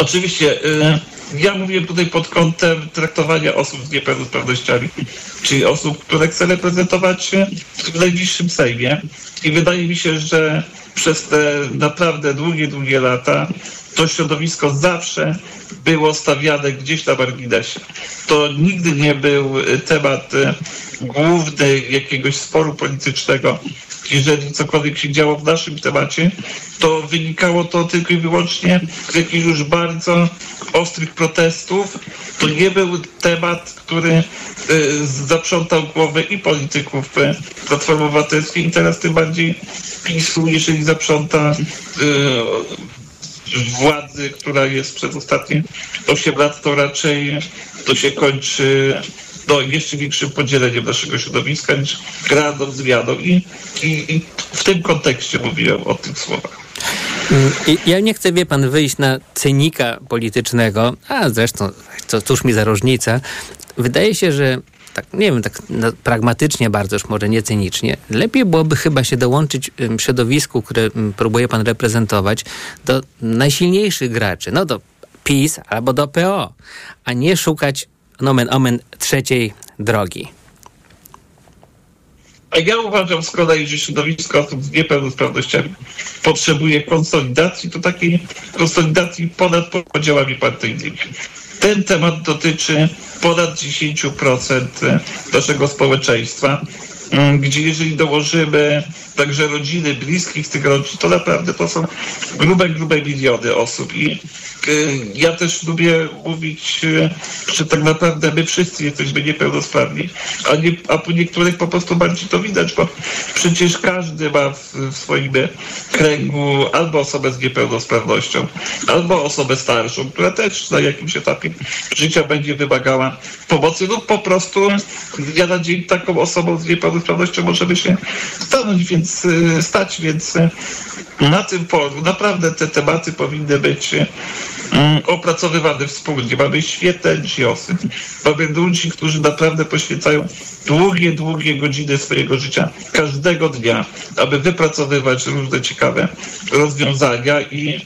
Oczywiście, y, ja mówię tutaj pod kątem traktowania osób z niepełnosprawnościami, czyli osób, które chcę reprezentować w najbliższym Sejmie. I wydaje mi się, że przez te naprawdę długie, długie lata to środowisko zawsze było stawiane gdzieś na marginesie. To nigdy nie był y, temat y, główny jakiegoś sporu politycznego. Jeżeli cokolwiek się działo w naszym temacie, to wynikało to tylko i wyłącznie z jakichś już bardzo ostrych protestów. To nie był temat, który y, zaprzątał głowę i polityków Platformy Obywatelskiej i teraz tym bardziej PiSu, jeżeli zaprząta y, władzy, która jest przez ostatnie 8 lat, to raczej to się kończy no, jeszcze większym podzieleniem naszego środowiska niż realną zmianą. I, i, I w tym kontekście mówiłem o tych słowach. Mm, ja nie chcę, wie pan, wyjść na cynika politycznego, a zresztą, to, cóż mi za różnica. Wydaje się, że tak, nie wiem, tak no, pragmatycznie bardzo, już może nie cynicznie, lepiej byłoby chyba się dołączyć środowisku, które próbuje pan reprezentować, do najsilniejszych graczy, no do PiS albo do PO, a nie szukać nomen omen trzeciej drogi. A ja uważam z kolei, że środowisko osób z niepełnosprawnościami potrzebuje konsolidacji, to takiej konsolidacji ponad podziałami partyjnymi. Ten temat dotyczy ponad 10% naszego społeczeństwa, mm, gdzie jeżeli dołożymy także rodziny, bliskich tych rodzin, to naprawdę to są grube, grube miliony osób. I y, ja też lubię mówić, y, że tak naprawdę my wszyscy jesteśmy niepełnosprawni, a, nie, a po niektórych po prostu bardziej to widać, bo przecież każdy ma w, w swoim kręgu albo osobę z niepełnosprawnością, albo osobę starszą, która też na jakimś etapie życia będzie wymagała pomocy lub po prostu dnia na dzień taką osobą z niepełnosprawnością możemy się stanąć, więc y, stać, więc y, na tym polu naprawdę te tematy powinny być y, opracowywane wspólnie. Mamy świetne NGOsy, mamy ludzi, którzy naprawdę poświęcają długie, długie godziny swojego życia każdego dnia, aby wypracowywać różne ciekawe rozwiązania i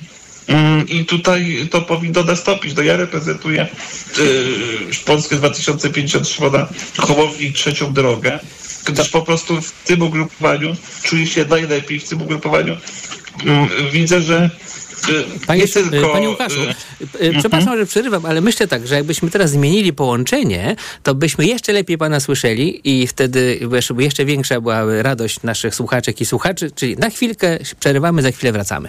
Mm, I tutaj to powinno nastąpić. No ja reprezentuję y, Polskę 2050 Szymona Hołowni trzecią drogę, gdyż po prostu w tym ugrupowaniu czuję się najlepiej. W tym ugrupowaniu mm, widzę, że y, Panie, nie tylko... Panie Łukaszu, y, y, przepraszam, że przerywam, ale myślę tak, że jakbyśmy teraz zmienili połączenie, to byśmy jeszcze lepiej pana słyszeli i wtedy jeszcze- jeszcze większa była radość naszych słuchaczek i słuchaczy. Czyli na chwilkę przerywamy, za chwilę wracamy.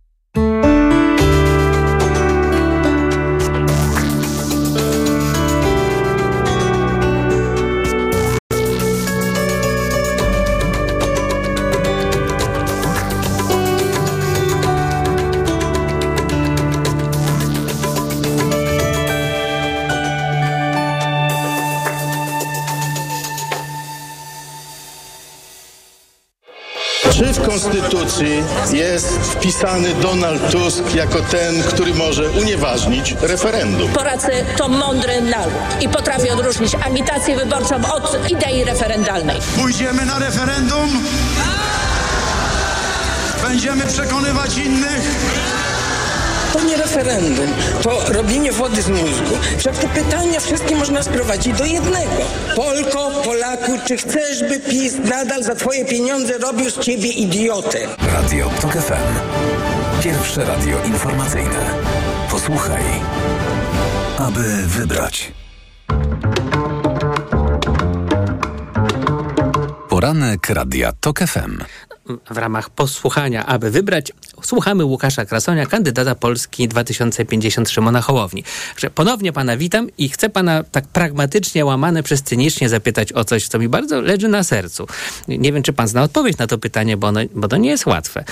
Konstytucji jest wpisany Donald Tusk jako ten, który może unieważnić referendum? Polacy to mądry naród i potrafi odróżnić agitację wyborczą od idei referendalnej. Pójdziemy na referendum? Będziemy przekonywać innych? To nie referendum, to robienie wody z mózgu. Wszak te pytania wszystkie można sprowadzić do jednego. Polko, Polaku, czy chcesz, by PiS nadal za twoje pieniądze robił z ciebie idiotę? Radio TOK FM. Pierwsze radio informacyjne. Posłuchaj, aby wybrać. Poranek Radia TOK FM. w ramach posłuchania, aby wybrać, słuchamy Łukasza Krasonia, kandydata Polski 2050 Szymona Hołowni. Także ponownie pana witam i chcę pana tak pragmatycznie, łamane przez cynicznie zapytać o coś, co mi bardzo leży na sercu. Nie wiem, czy pan zna odpowiedź na to pytanie, bo, ono, bo to nie jest łatwe.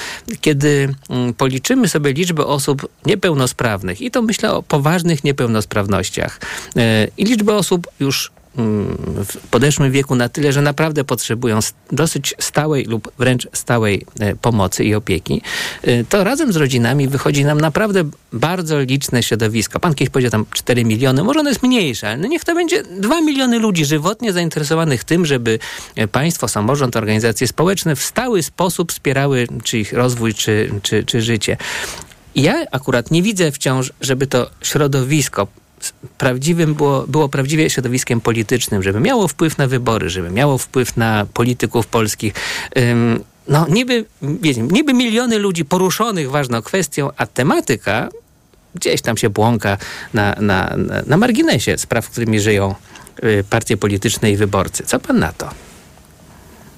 Kiedy mm, policzymy sobie liczbę osób niepełnosprawnych i to myślę o poważnych niepełnosprawnościach yy, i liczbę osób już w podeszłym wieku na tyle, że naprawdę potrzebują dosyć stałej lub wręcz stałej pomocy i opieki, to razem z rodzinami wychodzi nam naprawdę bardzo liczne środowisko. Pan kiedyś powiedział tam 4 miliony, może ono jest mniejsze, ale no niech to będzie 2 miliony ludzi żywotnie zainteresowanych tym, żeby państwo, samorząd, organizacje społeczne w stały sposób wspierały czy ich rozwój, czy, czy, czy życie. Ja akurat nie widzę wciąż, żeby to środowisko prawdziwym było, było prawdziwie środowiskiem politycznym, żeby miało wpływ na wybory, żeby miało wpływ na polityków polskich. No niby, wiecie, niby miliony ludzi poruszonych ważną kwestią, a tematyka gdzieś tam się błąka na, na, na marginesie spraw, którymi żyją y, partie polityczne i wyborcy. Co pan na to?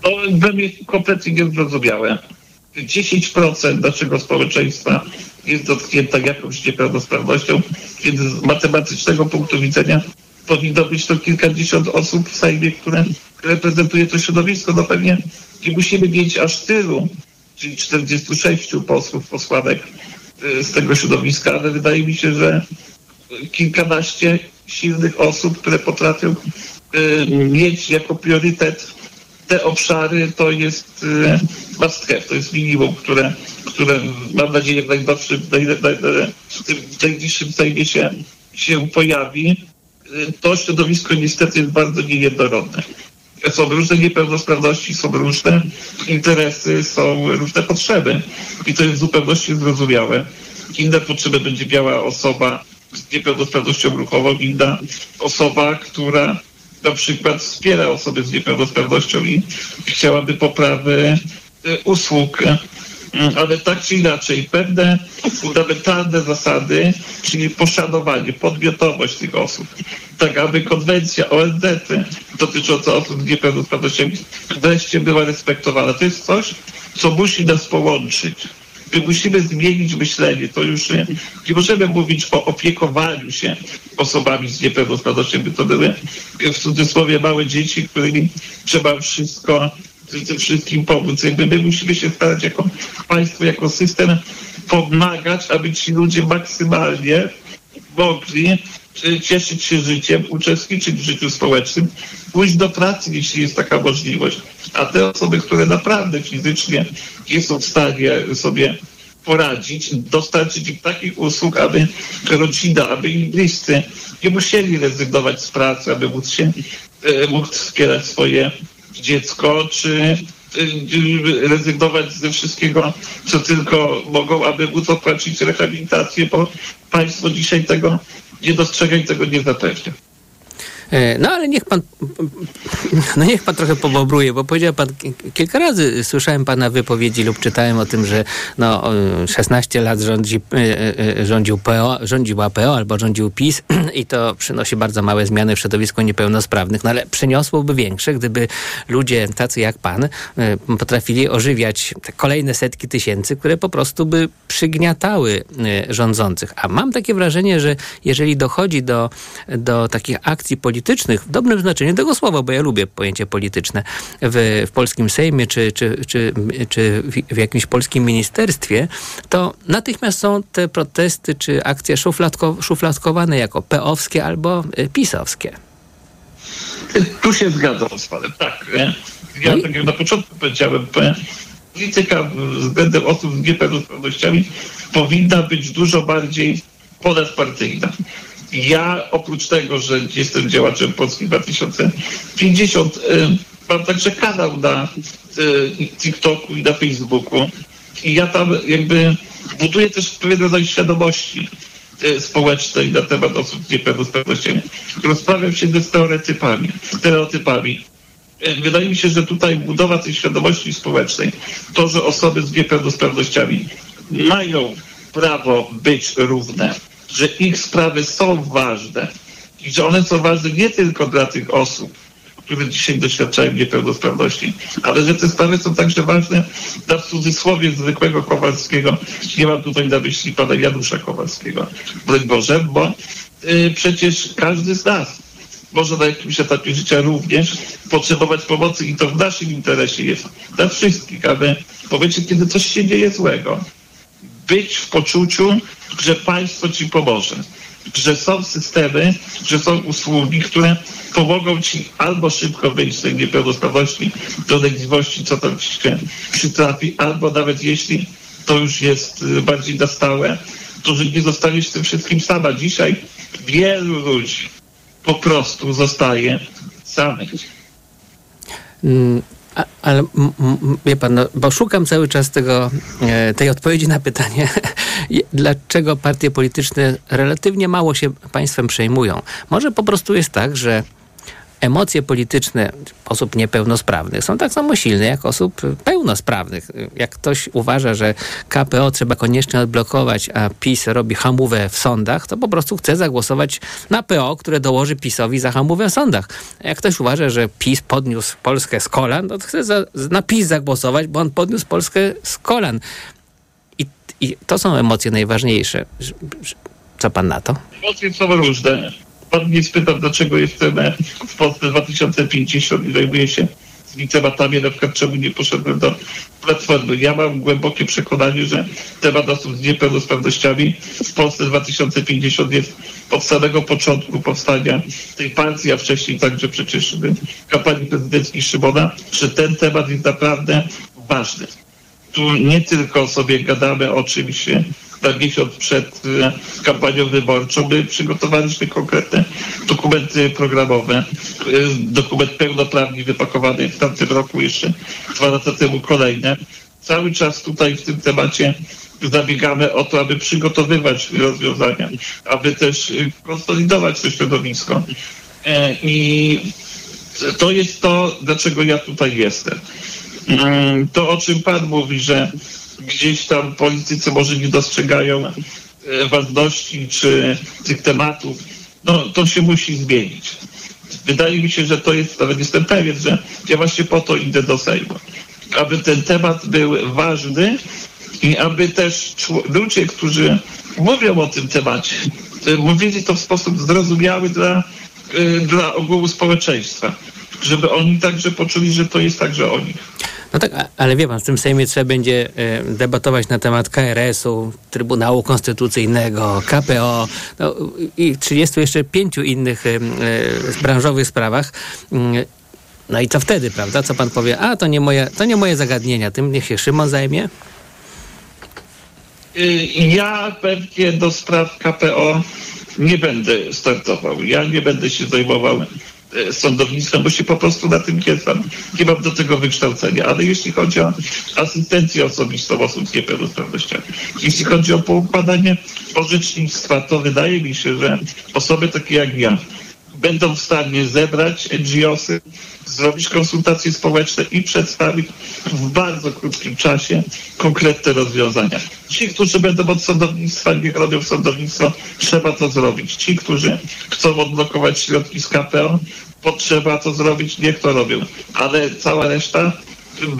To dla mnie kompletnie niezrozumiałe. 10% naszego społeczeństwa jest dotknięta jakąś niepełnosprawnością, kiedy z matematycznego punktu widzenia powinno być to kilkadziesiąt osób w Sejmie, które reprezentuje to środowisko. No pewnie nie musimy mieć aż tylu, czyli 46 posłów, posłanek z tego środowiska, ale wydaje mi się, że kilkanaście silnych osób, które potrafią mieć jako priorytet te obszary to jest must have, to jest minimum, które, które mam nadzieję w najbliższym, w najbliższym się, się pojawi. To środowisko niestety jest bardzo niejednorodne. Są różne niepełnosprawności, są różne interesy, są różne potrzeby i to jest w zupełności zrozumiałe. Inne potrzeby będzie miała osoba z niepełnosprawnością ruchową, inna osoba, która na przykład wspiera osoby z niepełnosprawnością i chciałaby poprawy usług. Ale tak czy inaczej, pewne fundamentalne zasady, czyli poszanowanie, podmiotowość tych osób, tak aby konwencja ONZ dotycząca osób z niepełnosprawnościami wreszcie była respektowana. To jest coś, co musi nas połączyć. My musimy zmienić myślenie. To już nie, nie możemy mówić o opiekowaniu się osobami z niepełnosprawnością, to były w cudzysłowie małe dzieci, którymi trzeba wszystko tym wszystkim pomóc. Jakby my musimy się starać jako państwo, jako system pomagać, aby ci ludzie maksymalnie mogli cieszyć się życiem, uczestniczyć w życiu społecznym, pójść do pracy, jeśli jest taka możliwość. A te osoby, które naprawdę fizycznie nie są w stanie sobie poradzić, dostarczyć im takich usług, aby rodzina, aby ich bliscy nie musieli rezygnować z pracy, aby móc się móc wspierać swoje dziecko, czy rezygnować ze wszystkiego, co tylko mogą, aby móc opłacić rehabilitację, bo państwo dzisiaj tego nie dostrzega i tego nie. No ale niech pan, no niech pan trochę pobobruje, bo powiedział pan kilka razy, słyszałem pana wypowiedzi lub czytałem o tym, że no 16 lat rządzi, rządził PO, rządziła PO albo rządził PiS i to przynosi bardzo małe zmiany w środowisku niepełnosprawnych, no ale przyniosłoby większe, gdyby ludzie tacy jak pan potrafili ożywiać te kolejne setki tysięcy, które po prostu by przygniatały rządzących. A mam takie wrażenie, że jeżeli dochodzi do, do takich akcji politycznych, politycznych, w dobrym znaczeniu tego słowa, bo ja lubię pojęcie polityczne, w, w polskim Sejmie czy, czy, czy, czy w, jakimś polskim ministerstwie, to natychmiast są te protesty czy akcje szufladko, szufladkowane jako peowskie albo pisowskie. Tu się zgadzam z panem, tak. Ja tak jak na początku powiedziałem, polityka względem osób z niepełnosprawnościami powinna być dużo bardziej ponadpartyjna. Ja oprócz tego, że jestem działaczem Polski 2050, y, mam także kanał na y, TikToku i na Facebooku. I ja tam jakby buduję też pewien rodzaj świadomości y, społecznej na temat osób z niepełnosprawnościami. Rozprawiam się ze stereotypami. stereotypami. Wydaje mi się, że tutaj budowa tej świadomości społecznej, to, że osoby z niepełnosprawnościami mają prawo być równe, że ich sprawy są ważne i że one są ważne nie tylko dla tych osób, które dzisiaj doświadczają niepełnosprawności, ale że te sprawy są także ważne dla w cudzysłowie zwykłego Kowalskiego. Nie mam tutaj na myśli pana Janusza Kowalskiego, broń Boże, bo y, przecież każdy z nas może na jakimś etapie życia również potrzebować pomocy i to w naszym interesie jest dla wszystkich, aby powiecie, kiedy coś się dzieje złego, być w poczuciu, że państwo ci pomoże, że są systemy, że są usługi, które pomogą ci albo szybko wyjść z tej niepełnosprawności, dolegliwości, co tam się przytrafi, albo nawet jeśli to już jest y, bardziej na stałe, to że nie zostaniesz z tym wszystkim sama. Dzisiaj wielu ludzi po prostu zostaje samych. Mm, a, ale wie pan, no, bo szukam cały czas tego, e, tej odpowiedzi na pytanie, dlaczego partie polityczne relatywnie mało się państwem przejmują. Może po prostu jest tak, że emocje polityczne osób niepełnosprawnych są tak samo silne jak osób pełnosprawnych. Jak ktoś uważa, że KPO trzeba koniecznie odblokować, a PiS robi hamówę w sądach, to po prostu chce zagłosować na PO, które dołoży PiSowi za hamówę w sądach. Jak ktoś uważa, że PiS podniósł Polskę z kolan, to chce za, na PiS zagłosować, bo on podniósł Polskę z kolan. I, i to są emocje najważniejsze. Co pan na to? Emocje są różne Pan spytał, dlaczego jestem w Polsce 2050 i zajmuję się tymi tematami, na przykład czemu nie poszedłem do Platformy. Ja mam głębokie przekonanie, że temat osób z niepełnosprawnościami w Polsce 2050 jest od samego początku powstania tej partii, a wcześniej także przecież kampanii prezydenckiej Szymona, że ten temat jest naprawdę ważny. Tu nie tylko sobie gadamy o czymś na miesiąc przed e, kampanią wyborczą. My przygotowaliśmy konkretne dokumenty programowe. E, dokument pełnoprawnie wypakowany w tamtym roku jeszcze, dwa lata temu kolejne. Cały czas tutaj w tym temacie zabiegamy o to, aby przygotowywać rozwiązania, aby też e, konsolidować to środowisko. I to jest to, dlaczego ja tutaj jestem. Mm, to, o czym Pan mówi, że gdzieś tam politycy może nie dostrzegają e, ważności czy tych tematów, no to się musi zmienić. Wydaje mi się, że to jest, nawet jestem pewien, że ja właśnie po to idę do Sejmu. Aby ten temat był ważny i aby też ludzie, którzy mówią o tym temacie, e, mówili to w sposób zrozumiały dla, e, dla ogółu społeczeństwa. Żeby oni także poczuli, że to jest także o nich. No tak, ale wie pan, w tym Sejmie trzeba będzie e, debatować na temat KRS-u, Trybunału Konstytucyjnego, KPO no, i 30 jeszcze pięciu innych e, branżowych sprawach. Mm, no i co wtedy, prawda? Co pan powie? A, to nie moje, to nie moje zagadnienia, tym niech się Szymon zajmie? Y, ja pewnie do spraw KPO nie będę startował. Ja nie będę się zajmował sądownictwa, bo się po prostu na tym nie znam. Nie mam do tego wykształcenia. Ale jeśli chodzi o asystencję osobistą osób z niepełnosprawnościami, jeśli chodzi o poukładanie orzecznictwa, to wydaje mi się, że osoby takie jak ja będą w stanie zebrać NGOsy, zrobić konsultacje społeczne i przedstawić w bardzo krótkim czasie konkretne rozwiązania. Ci, którzy będą od sądownictwa, niech robią sądownictwo, trzeba to zrobić. Ci, którzy chcą odblokować środki z KPO, potrzeba to zrobić, niech to robią. Ale cała reszta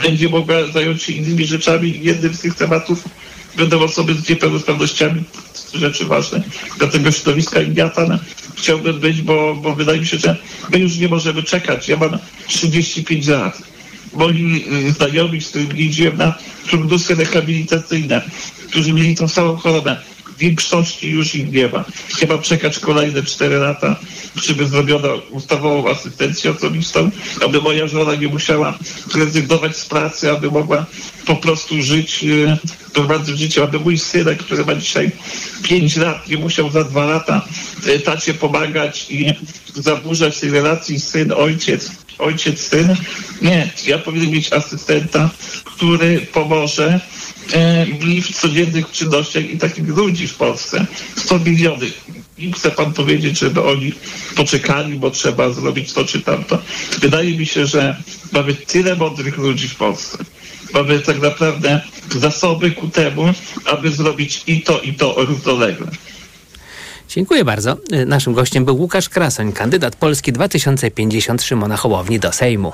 będzie mogła zająć się innymi rzeczami. Jednym z tych tematów będą osoby z niepełnosprawnościami, rzeczy ważne dla tego środowiska i ja tam chciałbym być, bo, bo wydaje mi się, że my już nie możemy czekać. Ja mam 35 lat. Moi y, znajomi, z którymi jeździłem na turnusy rehabilitacyjne, którzy mieli tą samą chorobę, większości już ich nie ma. Chyba czekać kolejne 4 lata, żeby zrobiono ustawową asystencję osobistą, aby moja żona nie musiała rezygnować z pracy, aby mogła po prostu żyć e, normalnym życiem, aby mój synek, który ma dzisiaj 5 lat, nie musiał za dwa lata e, tacie pomagać i zaburzać tej relacji syn-ojciec, ojciec-syn. Nie, ja powinien mieć asystenta, który pomoże e, w codziennych czynnościach i takich ludzi w Polsce. 100 milionów. I chce pan powiedzieć, żeby oni poczekali, bo trzeba zrobić to czy tamto. Wydaje mi się, że mamy tyle mądrych ludzi w Polsce. Mamy tak naprawdę zasoby ku temu, aby zrobić i to, i to równolegle. Dziękuję bardzo. Y, Naszym gościem był Łukasz Krasoń, kandydat Polski 2050 Szymona Hołowni do Sejmu.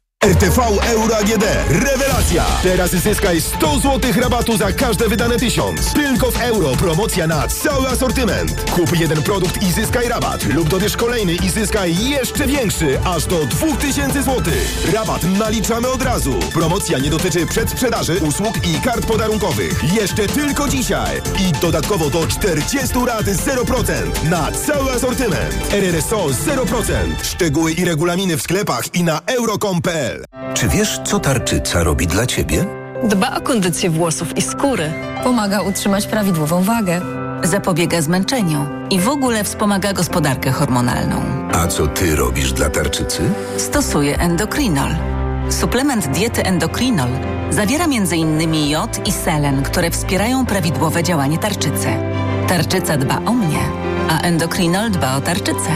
RTV Euro AGD. Rewelacja! Teraz zyskaj 100 zł rabatu za każde wydane 1000. Tylko w euro. Promocja na cały asortyment. Kup jeden produkt i zyskaj rabat. Lub dobierz kolejny i zyskaj jeszcze większy. Aż do 2000 zł. Rabat naliczamy od razu. Promocja nie dotyczy przedsprzedaży, usług i kart podarunkowych. Jeszcze tylko dzisiaj. I dodatkowo do 40 rat 0% na cały asortyment. RRSO 0%. Szczegóły i regulaminy w sklepach i na euro.com.pl Czy wiesz, co tarczyca robi dla ciebie? Dba o kondycję włosów i skóry. Pomaga utrzymać prawidłową wagę. Zapobiega zmęczeniu i w ogóle wspomaga gospodarkę hormonalną. A co ty robisz dla tarczycy? Stosuje endokrinol. Suplement diety endokrinol zawiera m.in. jod i selen, które wspierają prawidłowe działanie tarczycy. Tarczyca dba o mnie, a endokrinol dba o tarczycę.